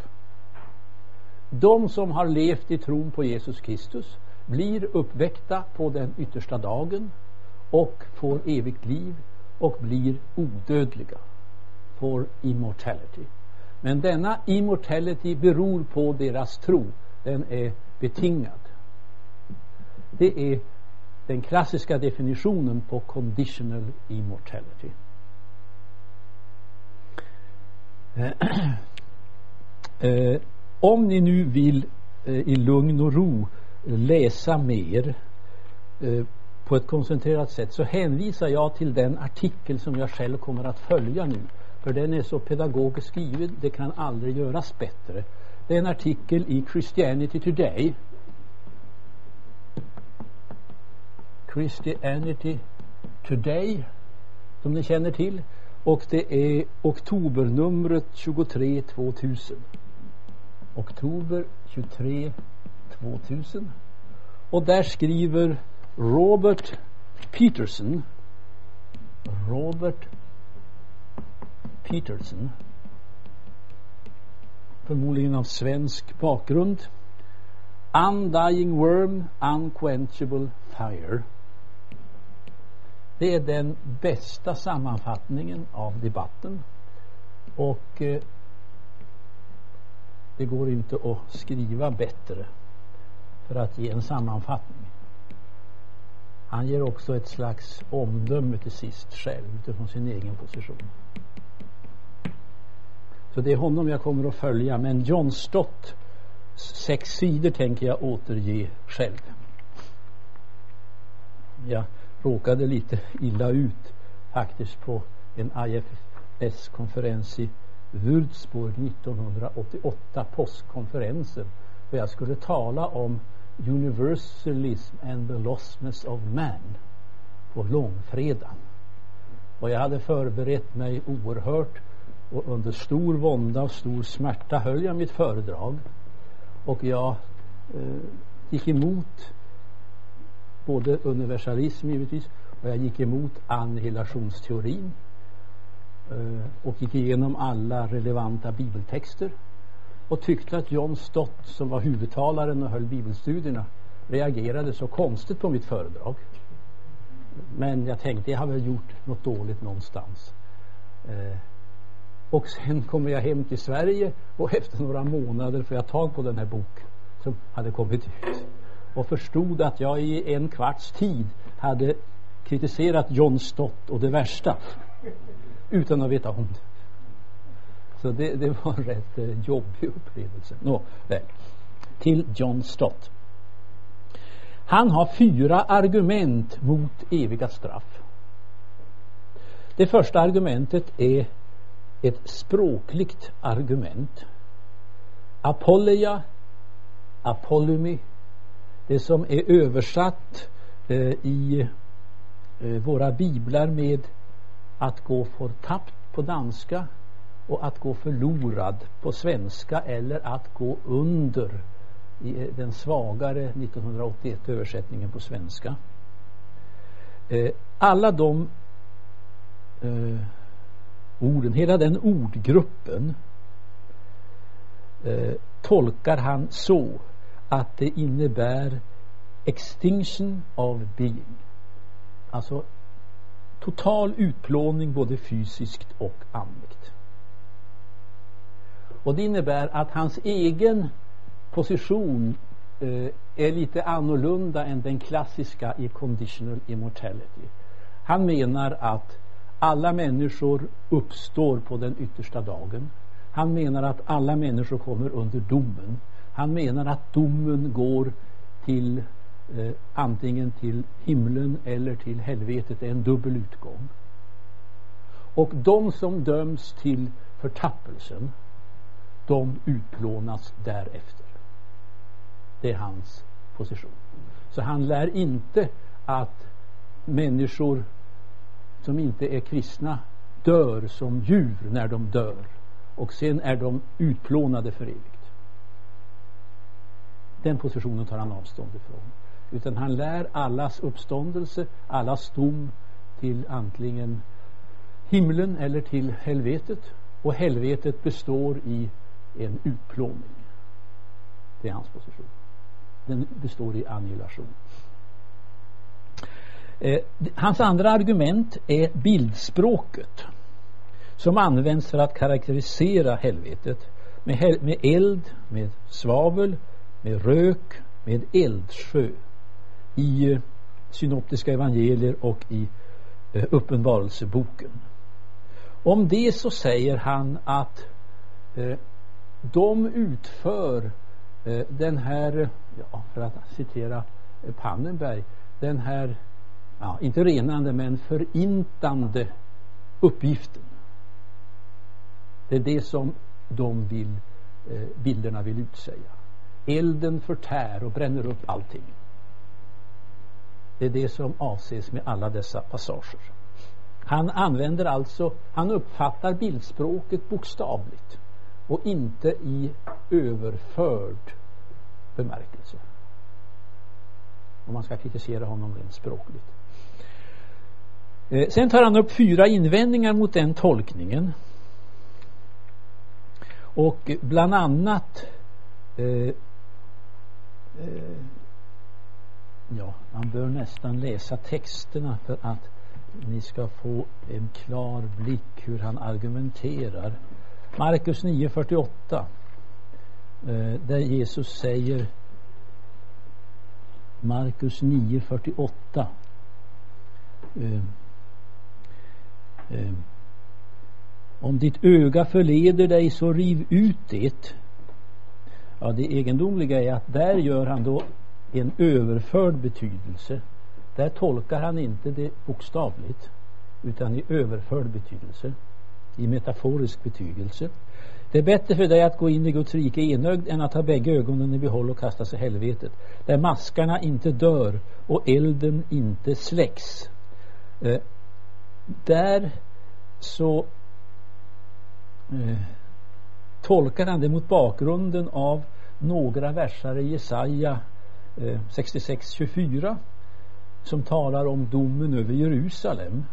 S1: de som har levt i tron på Jesus Kristus blir uppväckta på den yttersta dagen och får evigt liv och blir odödliga får immortality. Men denna immortality beror på deras tro. Den är betingad. Det är den klassiska definitionen på conditional immortality. Eh, eh, om ni nu vill eh, i lugn och ro läsa mer eh, på ett koncentrerat sätt så hänvisar jag till den artikel som jag själv kommer att följa nu. För den är så pedagogiskt skriven det kan aldrig göras bättre. Det är en artikel i Christianity Today. Christianity Today som ni känner till och det är oktobernumret 23 2000 oktober 23 2000 och där skriver Robert Peterson. Robert Peterson. Förmodligen av svensk bakgrund. Undying Worm Unquenchable Fire det är den bästa sammanfattningen av debatten och eh, det går inte att skriva bättre för att ge en sammanfattning. Han ger också ett slags omdöme till sist själv utifrån sin egen position. Så det är honom jag kommer att följa men John Stott sex sidor tänker jag återge själv. Jag råkade lite illa ut faktiskt på en IFS-konferens i Würzburg 1988, påskkonferensen för jag skulle tala om universalism and the lostness of man på långfredagen. Och jag hade förberett mig oerhört och under stor vånda och stor smärta höll jag mitt föredrag. Och jag eh, gick emot både universalism givetvis och jag gick emot annihilationsteorin eh, och gick igenom alla relevanta bibeltexter och tyckte att John Stott som var huvudtalaren och höll bibelstudierna reagerade så konstigt på mitt föredrag. Men jag tänkte jag har väl gjort något dåligt någonstans. Eh, och sen kommer jag hem till Sverige och efter några månader får jag tag på den här boken som hade kommit ut och förstod att jag i en kvarts tid hade kritiserat John Stott och det värsta utan att veta om det. Så det, det var en rätt eh, jobbig upplevelse. Nå, väl. Till John Stott. Han har fyra argument mot eviga straff. Det första argumentet är ett språkligt argument. Apolleia, apollymi, det som är översatt eh, i eh, våra biblar med att gå förtappt på danska och att gå förlorad på svenska eller att gå under i eh, den svagare 1981 översättningen på svenska. Eh, alla de eh, orden, hela den ordgruppen eh, tolkar han så att det innebär extinction of being. Alltså total utplåning både fysiskt och andligt. Och det innebär att hans egen position eh, är lite annorlunda än den klassiska i conditional immortality. Han menar att alla människor uppstår på den yttersta dagen. Han menar att alla människor kommer under domen. Han menar att domen går till eh, antingen till himlen eller till helvetet. Det är en dubbel utgång. Och de som döms till förtappelsen de utplånas därefter. Det är hans position. Så han lär inte att människor som inte är kristna dör som djur när de dör och sen är de utplånade för evigt. Den positionen tar han avstånd ifrån. Utan han lär allas uppståndelse, allas dom till antingen himlen eller till helvetet. Och helvetet består i en utplåning. Det är hans position. Den består i annihilation. Eh, hans andra argument är bildspråket som används för att karaktärisera helvetet med, hel med eld, med svavel, med rök, med eldsjö i eh, synoptiska evangelier och i eh, uppenbarelseboken. Om det så säger han att eh, de utför eh, den här, ja, för att citera eh, Pannenberg, den här, ja, inte renande men förintande uppgiften. Det är det som de vill, eh, bilderna vill utsäga. Elden förtär och bränner upp allting. Det är det som avses med alla dessa passager. Han använder alltså, han uppfattar bildspråket bokstavligt och inte i överförd bemärkelse. Om man ska kritisera honom rent språkligt. Eh, sen tar han upp fyra invändningar mot den tolkningen. Och bland annat eh, eh, ja, man bör nästan läsa texterna för att ni ska få en klar blick hur han argumenterar. Markus 9.48 eh, där Jesus säger Markus 9.48 eh, eh, Om ditt öga förleder dig så riv ut det. Ja, det egendomliga är att där gör han då en överförd betydelse. Där tolkar han inte det bokstavligt utan i överförd betydelse i metaforisk betydelse. Det är bättre för dig att gå in i Guds rike enögd än att ha bägge ögonen i behåll och kasta sig i helvetet. Där maskarna inte dör och elden inte släcks. Eh, där så eh, tolkar han det mot bakgrunden av några versar i Jesaja eh, 66-24 som talar om domen över Jerusalem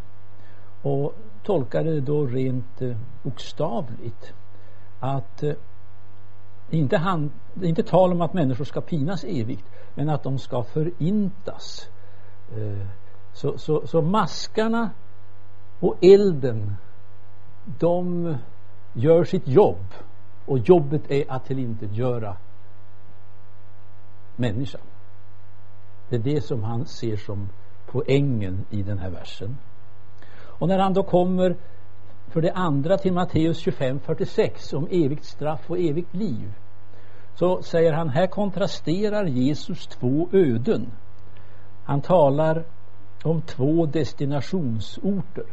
S1: och tolkade det då rent eh, bokstavligt att eh, inte, han, inte tal om att människor ska pinas evigt men att de ska förintas. Så, så, så maskarna och elden de gör sitt jobb och jobbet är att tillintetgöra människan det är det som han ser som poängen i den här versen och när han då kommer för det andra till Matteus 25.46 om evigt straff och evigt liv så säger han här kontrasterar Jesus två öden. Han talar om två destinationsorter.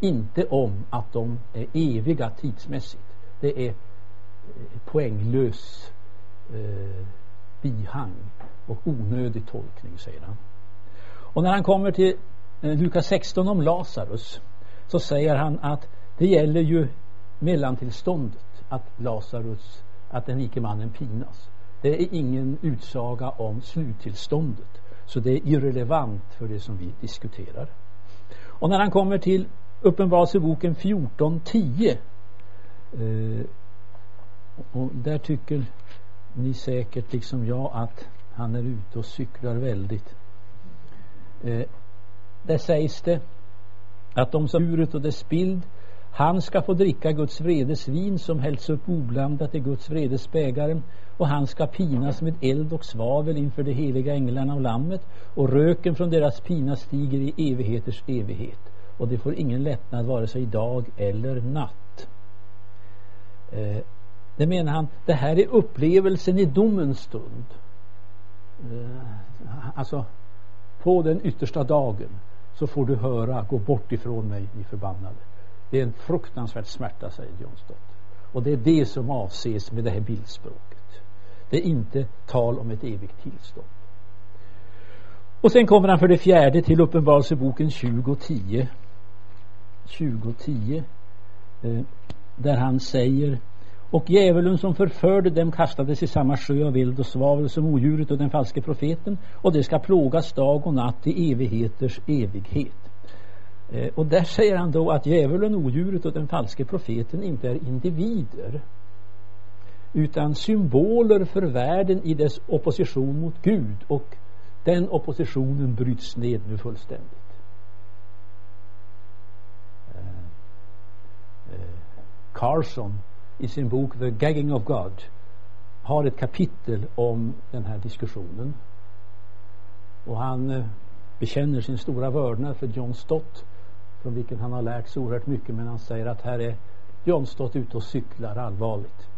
S1: inte om att de är eviga tidsmässigt. Det är poänglös eh, bihang och onödig tolkning, säger han. Och när han kommer till eh, Lukas 16 om Lazarus så säger han att det gäller ju mellantillståndet att Lazarus, att den rike mannen pinas. Det är ingen utsaga om sluttillståndet. Så det är irrelevant för det som vi diskuterar. Och när han kommer till Uppenbarelseboken 14.10 eh, och där tycker ni säkert liksom jag att han är ute och cyklar väldigt. Eh, där sägs det att de som djuret och dess bild han ska få dricka Guds vredes vin som hälls upp oblandat i Guds vredes bägare och han ska pinas med eld och svavel inför de heliga änglarna och lammet och röken från deras pina stiger i evigheters evighet och det får ingen lättnad vare sig dag eller natt. Eh, det menar han, det här är upplevelsen i domens stund. Eh, alltså, på den yttersta dagen så får du höra, gå bort ifrån mig, ni förbannade. Det är en fruktansvärd smärta, säger Johnstott. Och det är det som avses med det här bildspråket. Det är inte tal om ett evigt tillstånd. Och sen kommer han för det fjärde till Uppenbarelseboken 2010. 2010 eh, där han säger och djävulen som förförde dem kastades i samma sjö av eld och svavel som odjuret och den falske profeten och det ska plågas dag och natt i evigheters evighet. Eh, och där säger han då att djävulen, odjuret och den falske profeten inte är individer utan symboler för världen i dess opposition mot Gud och den oppositionen bryts ned nu fullständigt. Eh, eh, Carson i sin bok The Gagging of God har ett kapitel om den här diskussionen. Och han eh, bekänner sin stora vördnad för John Stott från vilken han har lärt sig oerhört mycket men han säger att här är John Stott ute och cyklar allvarligt.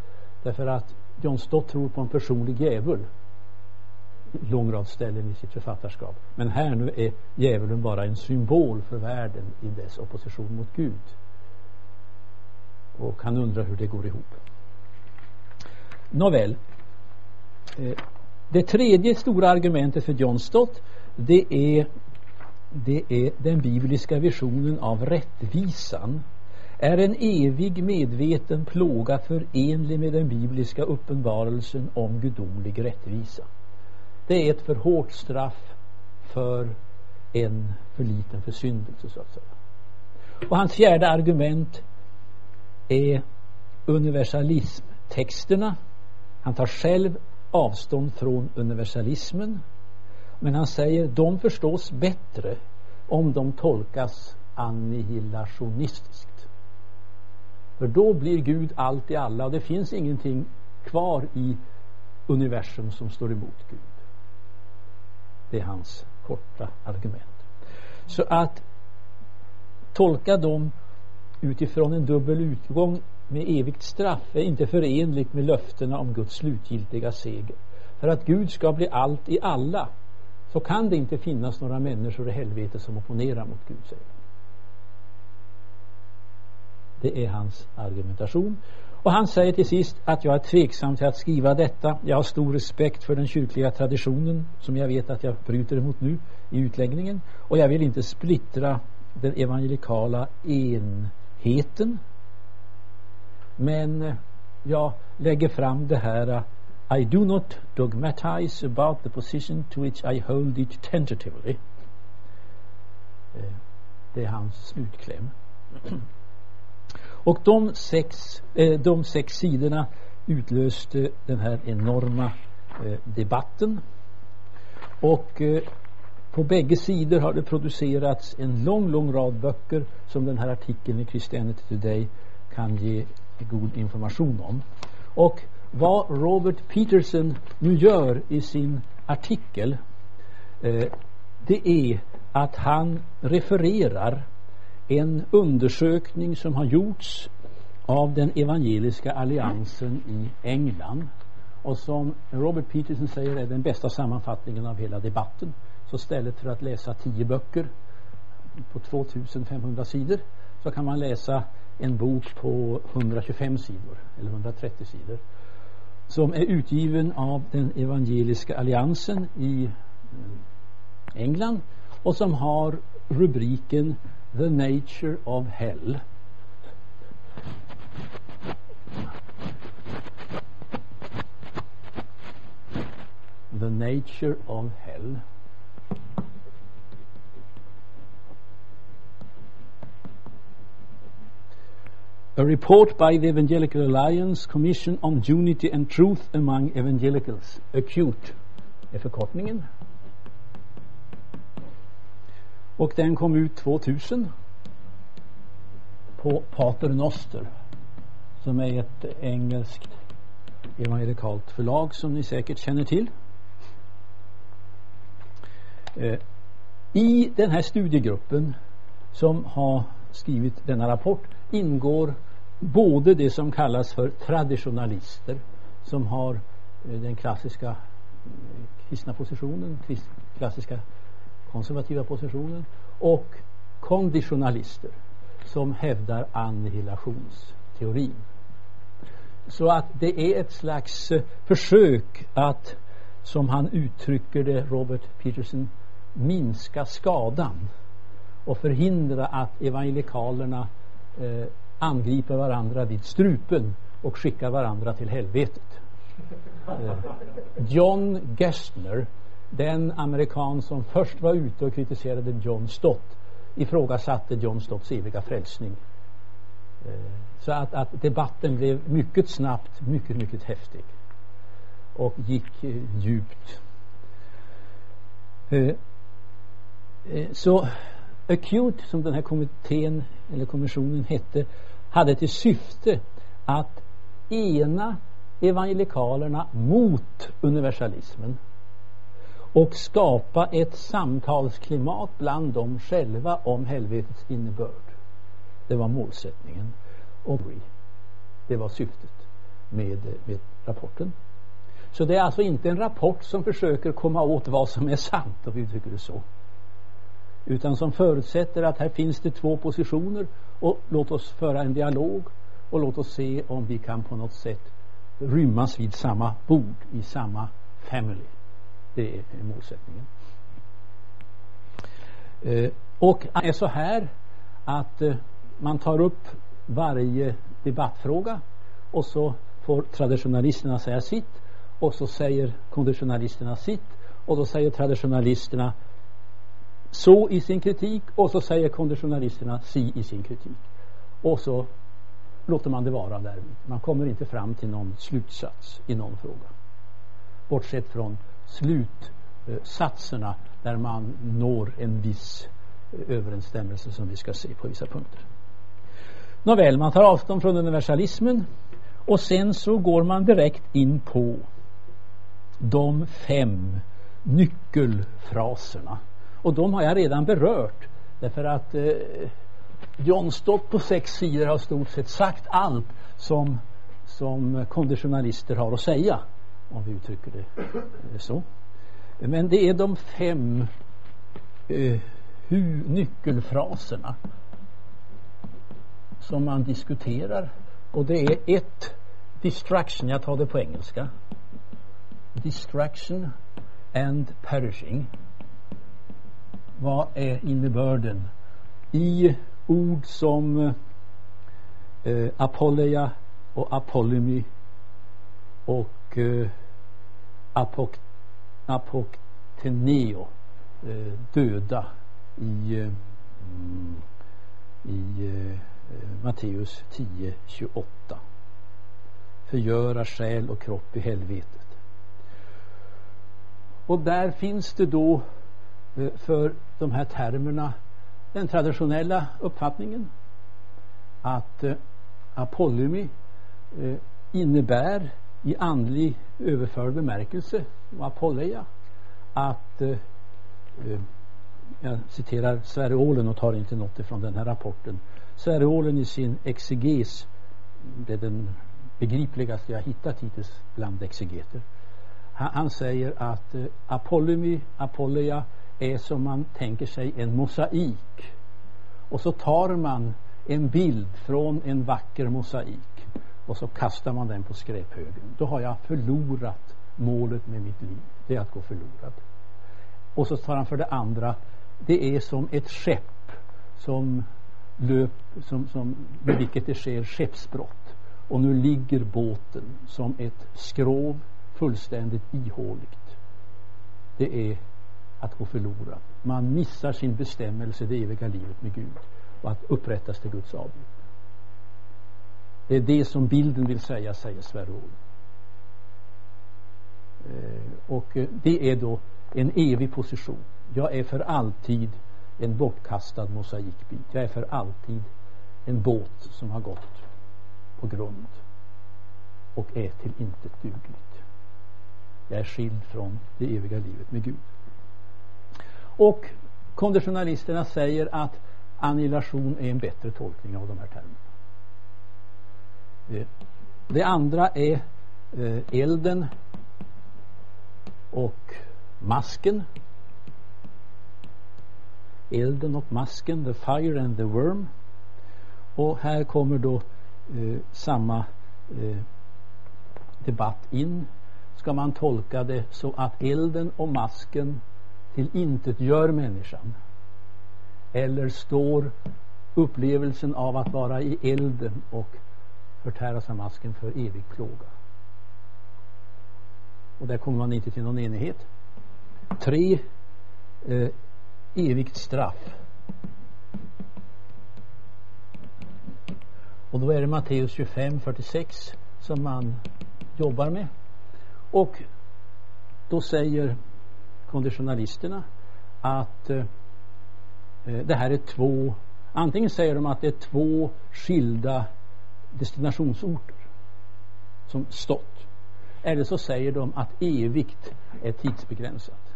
S1: Därför att John Stott tror på en personlig djävul lång rad ställen i sitt författarskap. Men här nu är djävulen bara en symbol för världen i dess opposition mot Gud och han undrar hur det går ihop Nåväl eh, det tredje stora argumentet för John Stott det är det är den bibliska visionen av rättvisan är en evig medveten plåga förenlig med den bibliska uppenbarelsen om gudomlig rättvisa. Det är ett för hårt straff för en för liten försyndelse så att säga. Och hans fjärde argument är universalismtexterna. Han tar själv avstånd från universalismen men han säger de förstås bättre om de tolkas annihilationistiskt. För då blir Gud allt i alla och det finns ingenting kvar i universum som står emot Gud. Det är hans korta argument. Så att tolka dem utifrån en dubbel utgång med evigt straff är inte förenligt med löftena om Guds slutgiltiga seger. För att Gud ska bli allt i alla så kan det inte finnas några människor i helvetet som opponerar mot Gud, säger han. Det är hans argumentation. Och han säger till sist att jag är tveksam till att skriva detta. Jag har stor respekt för den kyrkliga traditionen som jag vet att jag bryter emot nu i utläggningen. Och jag vill inte splittra den evangelikala heten. Men eh, jag lägger fram det här eh, i do not dogmatize about the position to which I hold it tentatively. Eh, det är hans slutkläm. Och de sex, de sex sidorna utlöste den här enorma debatten. Och på bägge sidor har det producerats en lång, lång rad böcker som den här artikeln i Christianity Today kan ge god information om. Och vad Robert Peterson nu gör i sin artikel eh, det är att han refererar en undersökning som har gjorts av den evangeliska alliansen i England och som Robert Peterson säger är den bästa sammanfattningen av hela debatten. Så istället för att läsa tio böcker på 2500 sidor så kan man läsa en bok på 125 sidor eller 130 sidor som är utgiven av den evangeliska alliansen i eh, England och som har rubriken The Nature of Hell. The Nature of Hell. A report by the Evangelical Alliance Commission on Unity and Truth among Evangelicals. Acute är förkortningen. Och den kom ut 2000 på Pater Noster som är ett engelskt evangelikalt förlag som ni säkert känner till. Eh, I den här studiegruppen som har skrivit denna rapport ingår både det som kallas för traditionalister som har eh, den klassiska eh, kristna positionen, klassiska konservativa positionen och konditionalister som hävdar annihilationsteorin. Så att det är ett slags eh, försök att, som han uttrycker det, Robert Peterson, minska skadan och förhindra att evangelikalerna eh, angriper varandra vid strupen och skickar varandra till helvetet. Eh, John Gessner, den amerikan som först var ute och kritiserade John Stott, ifrågasatte John Stotts eviga frälsning. Eh, så att, att, debatten blev mycket snabbt mycket, mycket häftig och gick eh, djupt. Så Acute, som den här kommittén eller kommissionen hette, hade till syfte att ena evangelikalerna mot universalismen och skapa ett samtalsklimat bland dem själva om helvetets innebörd. Det var målsättningen. Och det var syftet med, med rapporten. Så det är alltså inte en rapport som försöker komma åt vad som är sant, om vi uttrycker det så. Utan som förutsätter att här finns det två positioner. Och låt oss föra en dialog. Och låt oss se om vi kan på något sätt rymmas vid samma bord, i samma family. Det är målsättningen. Eh, och det är så här att eh, man tar upp varje debattfråga. Och så får traditionalisterna säga sitt. Och så säger konditionalisterna sitt. Och då säger traditionalisterna så i sin kritik och så säger konditionalisterna si i sin kritik. Och så låter man det vara där. Man kommer inte fram till någon slutsats i någon fråga. Bortsett från slutsatserna där man når en viss eh, överensstämmelse som vi ska se på vissa punkter. Nåväl, man tar avstånd från universalismen och sen så går man direkt in på de fem nyckelfraserna. Och de har jag redan berört. Därför att eh, John Stott på sex sidor har stort sett sagt allt som, som konditionalister har att säga om vi uttrycker det eh, så. Men det är de fem eh, hu, nyckelfraserna som man diskuterar. Och det är ett distraction, jag tar det på engelska. Distraction and perishing vad är innebörden? I ord som eh, apolleia och Apollemi och eh, apok apokteneo eh, döda i, eh, i eh, Matteus 10, 28 förgöra själ och kropp i helvetet. Och där finns det då Eh, för de här termerna den traditionella uppfattningen att eh, apolymi eh, innebär i andlig överförd bemärkelse och apolleia att eh, jag citerar Sverre Ålen och tar inte något ifrån den här rapporten. Sverre Ålen i sin exeges det är den begripligaste jag hittat hittills bland exegeter. Han, han säger att eh, apolymi, apolleia är som man tänker sig en mosaik och så tar man en bild från en vacker mosaik och så kastar man den på skräphögen. Då har jag förlorat målet med mitt liv. Det är att gå förlorad. Och så tar han för det andra, det är som ett skepp som löp, som, som, med vilket det sker skeppsbrott. Och nu ligger båten som ett skrov fullständigt ihåligt. Det är att gå förlorad. Man missar sin bestämmelse, det eviga livet med Gud och att upprättas till Guds avbild. Det är det som bilden vill säga, säger Sverre eh, Och eh, det är då en evig position. Jag är för alltid en bortkastad mosaikbit. Jag är för alltid en båt som har gått på grund och är till intet dugligt. Jag är skild från det eviga livet med Gud. Och konditionalisterna säger att annihilation är en bättre tolkning av de här termerna. Eh, det andra är eh, elden och masken. Elden och masken, the fire and the worm. Och här kommer då eh, samma eh, debatt in. Ska man tolka det så att elden och masken till intet gör människan? Eller står upplevelsen av att vara i elden och förtäras av masken för evig plåga? Och där kommer man inte till någon enighet. Tre, eh, evigt straff. Och då är det Matteus 25, 46 som man jobbar med. Och då säger konditionalisterna att eh, eh, det här är två, antingen säger de att det är två skilda destinationsorter som stått. Eller så säger de att evigt är tidsbegränsat.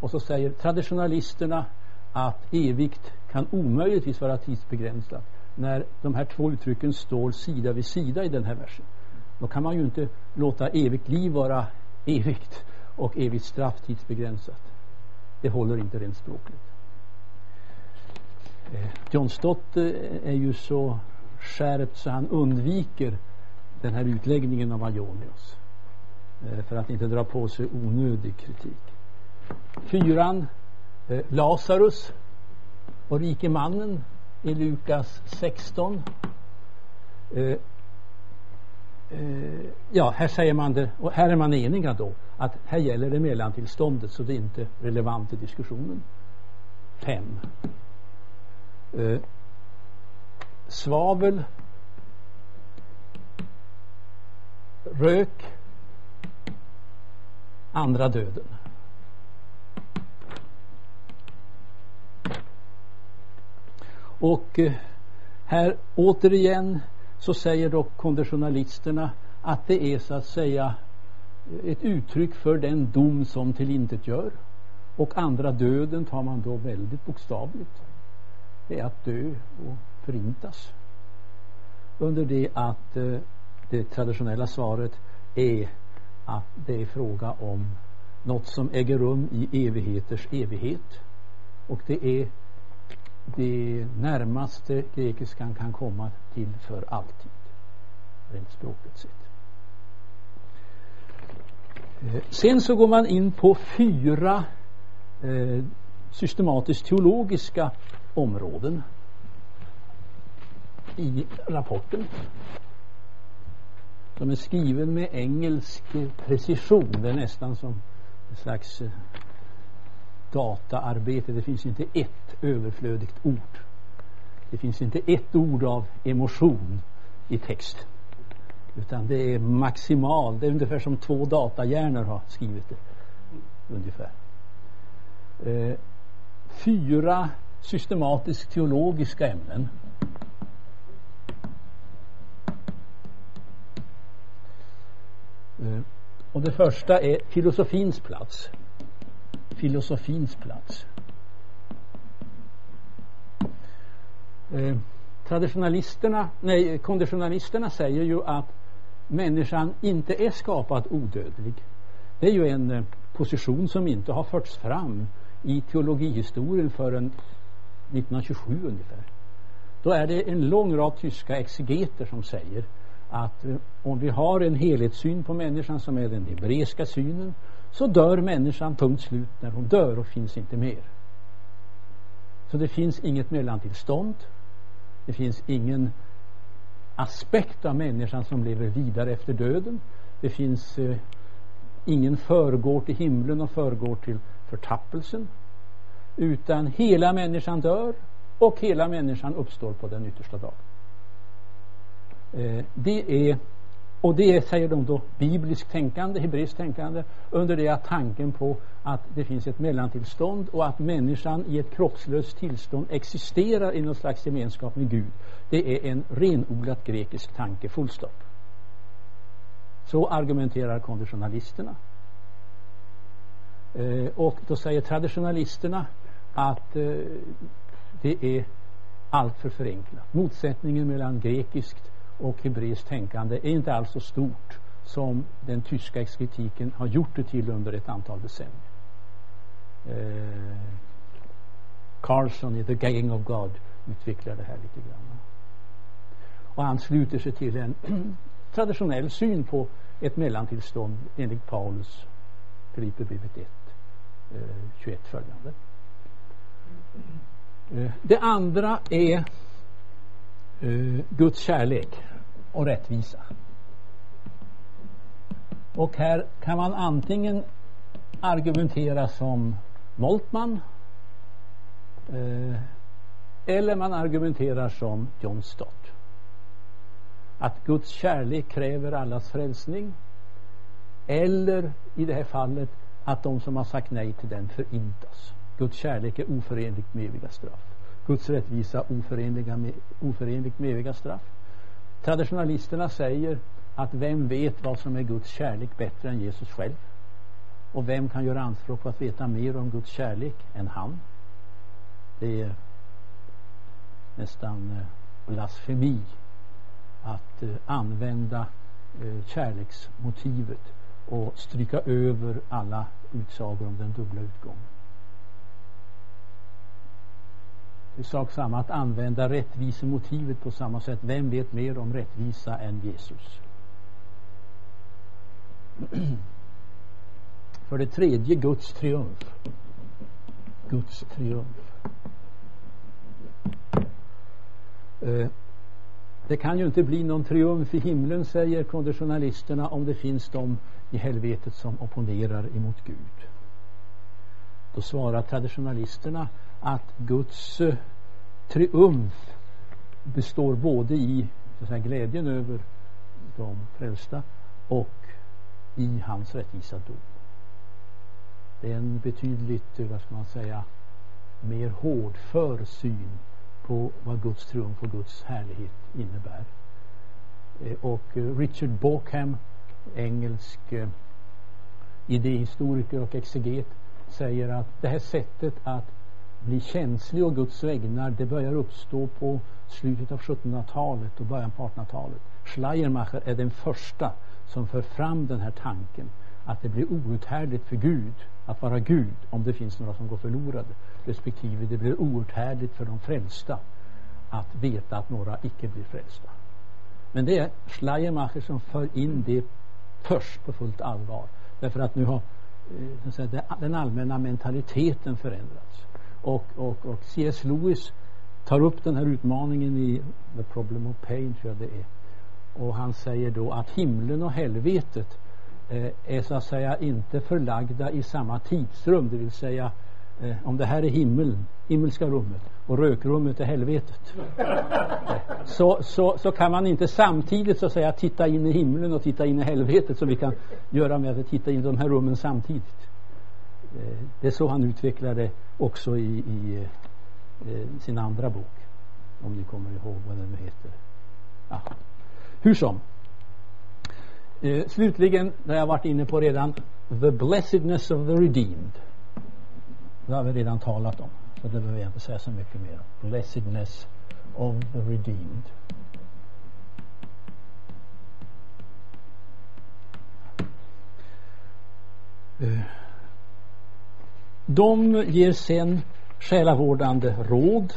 S1: Och så säger traditionalisterna att evigt kan omöjligtvis vara tidsbegränsat när de här två uttrycken står sida vid sida i den här versen. Då kan man ju inte låta evigt liv vara evigt och evigt straff tidsbegränsat. Det håller inte rent språkligt. Eh, John Stott eh, är ju så skärpt så han undviker den här utläggningen av Ajonius eh, för att inte dra på sig onödig kritik. Fyran, Lazarus och rike mannen i Lukas 16 ja, här säger man det, och här är man eniga då, att här gäller det mellantillståndet så det är inte relevant i diskussionen. Fem. Eh, svavel, rök, andra döden. Och eh, här återigen så säger dock konditionalisterna att det är så att säga ett uttryck för den dom som tillintetgör. Och andra döden tar man då väldigt bokstavligt. Det är att dö och förintas. Under det att eh, det traditionella svaret är att det är fråga om något som äger rum i evigheters evighet. Och det är det närmaste grekiskan kan komma till för alltid. Rent språkligt sett. Sen så går man in på fyra eh, systematiskt teologiska områden i rapporten. Som är skriven med engelsk precision. Det är nästan som en slags eh, dataarbete. Det finns inte ett överflödigt ord. Det finns inte ett ord av emotion i text. Utan det är maximal. Det är ungefär som två datahjärnor har skrivit det. Ungefär. Eh, fyra systematiskt teologiska ämnen. Eh, och det första är filosofins plats filosofins plats. Eh, traditionalisterna, nej, konditionalisterna säger ju att människan inte är skapad odödlig. Det är ju en eh, position som inte har förts fram i teologihistorien förrän 1927 ungefär. Då är det en lång rad tyska exegeter som säger att eh, om vi har en helhetssyn på människan som är den hebreiska synen så dör människan punkt slut när hon dör och finns inte mer. Så det finns inget mellantillstånd. Det finns ingen aspekt av människan som lever vidare efter döden. Det finns eh, ingen förgår till himlen och förgår till förtappelsen. Utan hela människan dör och hela människan uppstår på den yttersta dagen. Eh, det är och det är, säger de då, bibliskt tänkande, hebreiskt tänkande, under det att tanken på att det finns ett mellantillstånd och att människan i ett kroppslöst tillstånd existerar i någon slags gemenskap med Gud. Det är en renodlat grekisk tanke, fullstopp. Så argumenterar konditionalisterna. Eh, och då säger traditionalisterna att eh, det är alltför förenklat. Motsättningen mellan grekiskt och hebreiskt tänkande är inte alls så stort som den tyska exkritiken har gjort det till under ett antal decennier. Eh, Carlson i The Gang of God utvecklar det här lite grann. Och han sluter sig till en traditionell syn på ett mellantillstånd enligt Paulus Filipperbrevet 1, eh, 21 följande. Eh, det andra är eh, Guds kärlek och rättvisa. Och här kan man antingen argumentera som Moltmann eh, eller man argumenterar som John Stott. Att Guds kärlek kräver allas frälsning eller i det här fallet att de som har sagt nej till den förintas. Guds kärlek är oförenligt med eviga straff. Guds rättvisa oförenliga med, oförenligt med eviga straff. Traditionalisterna säger att vem vet vad som är Guds kärlek bättre än Jesus själv? Och vem kan göra anspråk på att veta mer om Guds kärlek än han? Det är nästan eh, blasfemi att eh, använda eh, kärleksmotivet och stryka över alla utsagor om den dubbla utgången. Det är sak samma att använda rättvisemotivet på samma sätt. Vem vet mer om rättvisa än Jesus? För det tredje Guds triumf. Guds triumf. Eh, det kan ju inte bli någon triumf i himlen säger konditionalisterna om det finns de i helvetet som opponerar emot Gud. Då svarar traditionalisterna att Guds eh, triumf består både i så att säga, glädjen över de frälsta och i hans rättvisa dom. Det är en betydligt, eh, vad ska man säga, mer hårdför syn på vad Guds triumf och Guds härlighet innebär. Eh, och Richard Bauckham, engelsk idéhistoriker och exeget, säger att det här sättet att bli känslig och Guds vägnar det börjar uppstå på slutet av 1700-talet och början på 1800-talet. Schleiermacher är den första som för fram den här tanken att det blir outhärdligt för Gud att vara Gud om det finns några som går förlorade respektive det blir outhärdligt för de frälsta att veta att några icke blir frälsta. Men det är Schleiermacher som för in det först på fullt allvar därför att nu har eh, den allmänna mentaliteten förändrats. Och, och, och C.S. Lewis tar upp den här utmaningen i The Problem of Pain, tror jag det är. Och han säger då att himlen och helvetet eh, är så att säga inte förlagda i samma tidsrum, det vill säga eh, om det här är himmeln, himmelska rummet och rökrummet är helvetet så, så, så kan man inte samtidigt så att säga titta in i himlen och titta in i helvetet som vi kan göra med att titta in i de här rummen samtidigt. Eh, det är så han utvecklar det också i, i eh, sin andra bok. Om ni kommer ihåg vad den heter. Ja. Hur som. Eh, slutligen, det har jag varit inne på redan, The blessedness of the redeemed. Det har vi redan talat om. Så det behöver jag inte säga så mycket mer om. Blessedness of the redeemed. Uh, de ger sen själavårdande råd.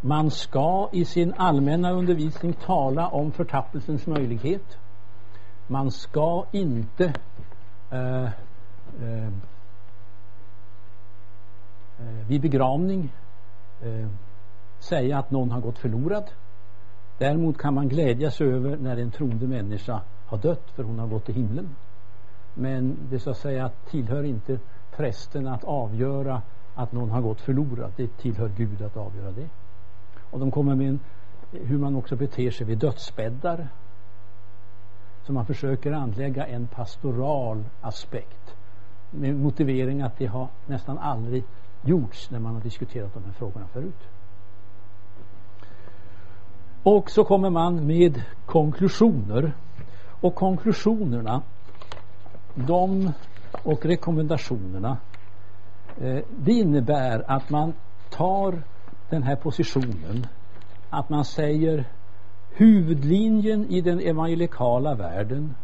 S1: Man ska i sin allmänna undervisning tala om förtappelsens möjlighet. Man ska inte eh, eh, eh, vid begravning eh, säga att någon har gått förlorad. Däremot kan man glädjas över när en troende människa har dött för hon har gått till himlen. Men det så att säga tillhör inte prästen att avgöra att någon har gått förlorad. Det tillhör Gud att avgöra det. Och de kommer med en, hur man också beter sig vid dödsbäddar. Så man försöker anlägga en pastoral aspekt med motivering att det har nästan aldrig gjorts när man har diskuterat de här frågorna förut. Och så kommer man med konklusioner. Och konklusionerna, de och rekommendationerna, eh, det innebär att man tar den här positionen att man säger huvudlinjen i den evangelikala världen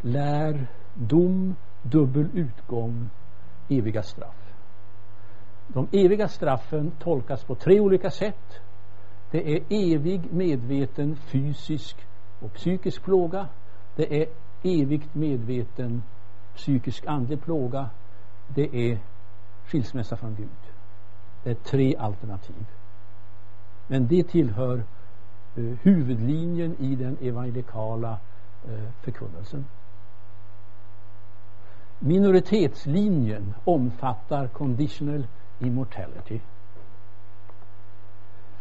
S1: lär dom, dubbel utgång, eviga straff. De eviga straffen tolkas på tre olika sätt. Det är evig medveten fysisk och psykisk plåga. Det är evigt medveten psykisk andlig plåga. Det är skilsmässa från Gud. Det är tre alternativ. Men det tillhör eh, huvudlinjen i den evangelikala eh, förkunnelsen. Minoritetslinjen omfattar conditional immortality.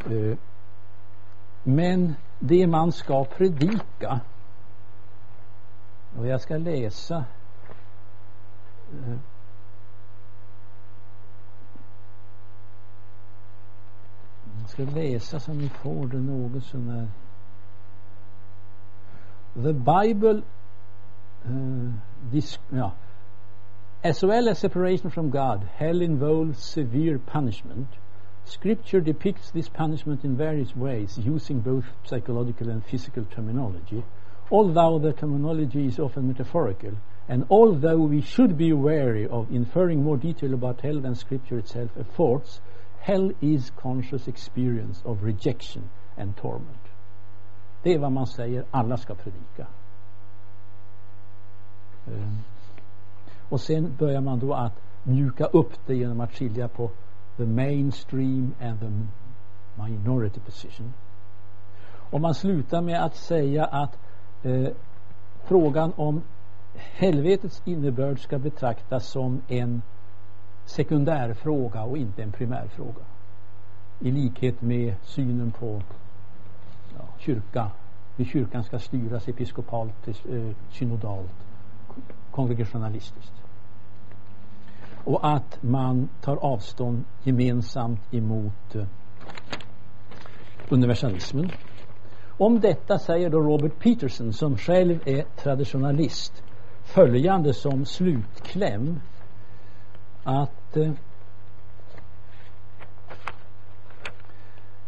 S1: Eh, men det man ska predika och jag ska läsa jag ska läsa så ni får det något sånär The Bible uh, this, ja, as well as separation from God hell involves severe punishment Scripture depicts this punishment in various ways, using both psychological and physical terminology. Although the terminology is often metaphorical, and although we should be wary of inferring more detail about hell than Scripture itself affords, hell is conscious experience of rejection and torment. Det är vad man säger alla ska predika. Um, och sen börjar man då att mjuka upp det genom att skilja på the mainstream and the minority position. Och man slutar med att säga att eh, frågan om helvetets innebörd ska betraktas som en sekundärfråga och inte en primärfråga. I likhet med synen på ja, kyrka, hur kyrkan ska styras episkopalt, eh, synodalt, kongregationalistiskt och att man tar avstånd gemensamt emot eh, universalismen. Om detta säger då Robert Peterson som själv är traditionalist följande som slutkläm att eh,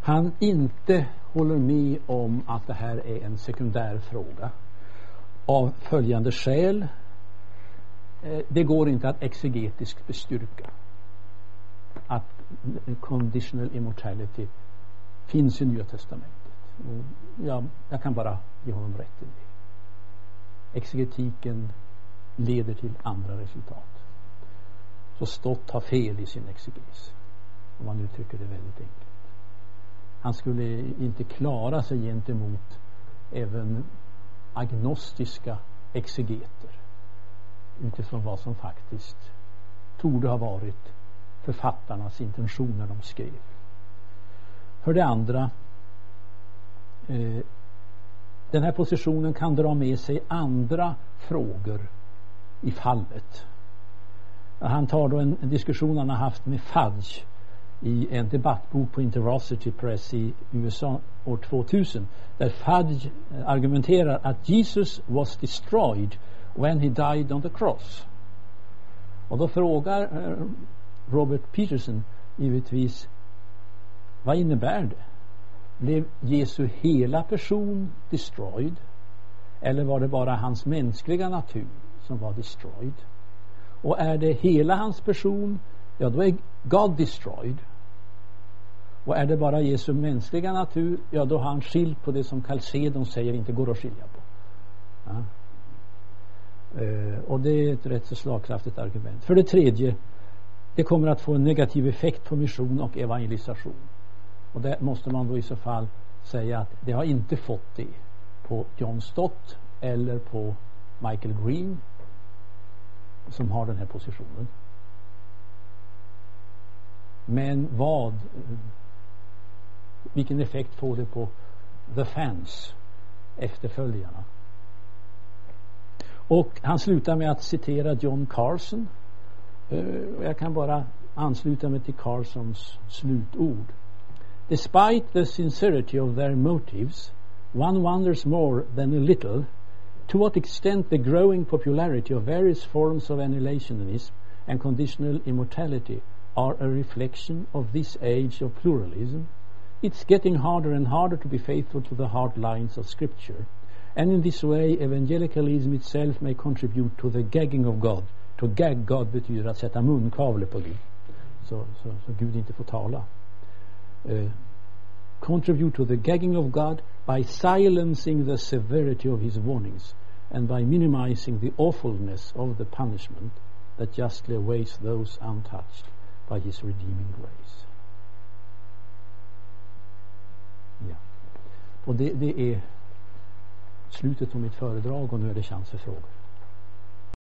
S1: han inte håller med om att det här är en sekundär fråga av följande skäl Eh, det går inte att exegetiskt bestyrka att conditional immortality finns i Nya Testamentet. Ja, jag kan bara ge honom rätt i det. Exegetiken leder till andra resultat. Så Stott har fel i sin exeges. Om man uttrycker det väldigt enkelt. Han skulle inte klara sig gentemot även agnostiska exegeter utifrån vad som faktiskt torde ha varit författarnas intentioner när de skrev. För det andra eh, den här positionen kan dra med sig andra frågor i fallet. Han tar då en, en diskussion han har haft med Fudge i en debattbok på Interosity Press i USA år 2000 där Fudge eh, argumenterar att Jesus was destroyed when he died on the cross. Och då frågar eh, Robert Peterson givetvis vad innebär det? Blev Jesu hela person destroyed? Eller var det bara hans mänskliga natur som var destroyed? Och är det hela hans person, ja då är God destroyed. Och är det bara Jesu mänskliga natur, ja då har han skilt på det som Calcedon säger inte går att skilja på. Ja. Eh, och det är ett rätt så slagkraftigt argument. För det tredje, det kommer att få en negativ effekt på mission och evangelisation. Och det måste man då i så fall säga att det har inte fått det på John Stott eller på Michael Green som har den här positionen. Men vad vilken effekt får det på the fans efterföljarna? Och han slutar med att citera John Carson. Eh, jag kan bara ansluta mig till Carsons slutord. Despite the sincerity of their motives one wonders more than a little to what extent the growing popularity of various forms of annihilationism and conditional immortality are a reflection of this age of pluralism. It's getting harder and harder to be faithful to the hard lines of Scripture. And in this way, evangelicalism itself may contribute to the gagging of God. To gag God betyder att sätta munkavle på Gud. Så, så, så Gud inte får tala. Uh, contribute to the gagging of God by silencing the severity of his warnings and by minimizing the awfulness of the punishment that justly awaits those untouched by his redeeming grace. Ja. Och det, det är slutet på mitt föredrag och nu är det chans för frågor.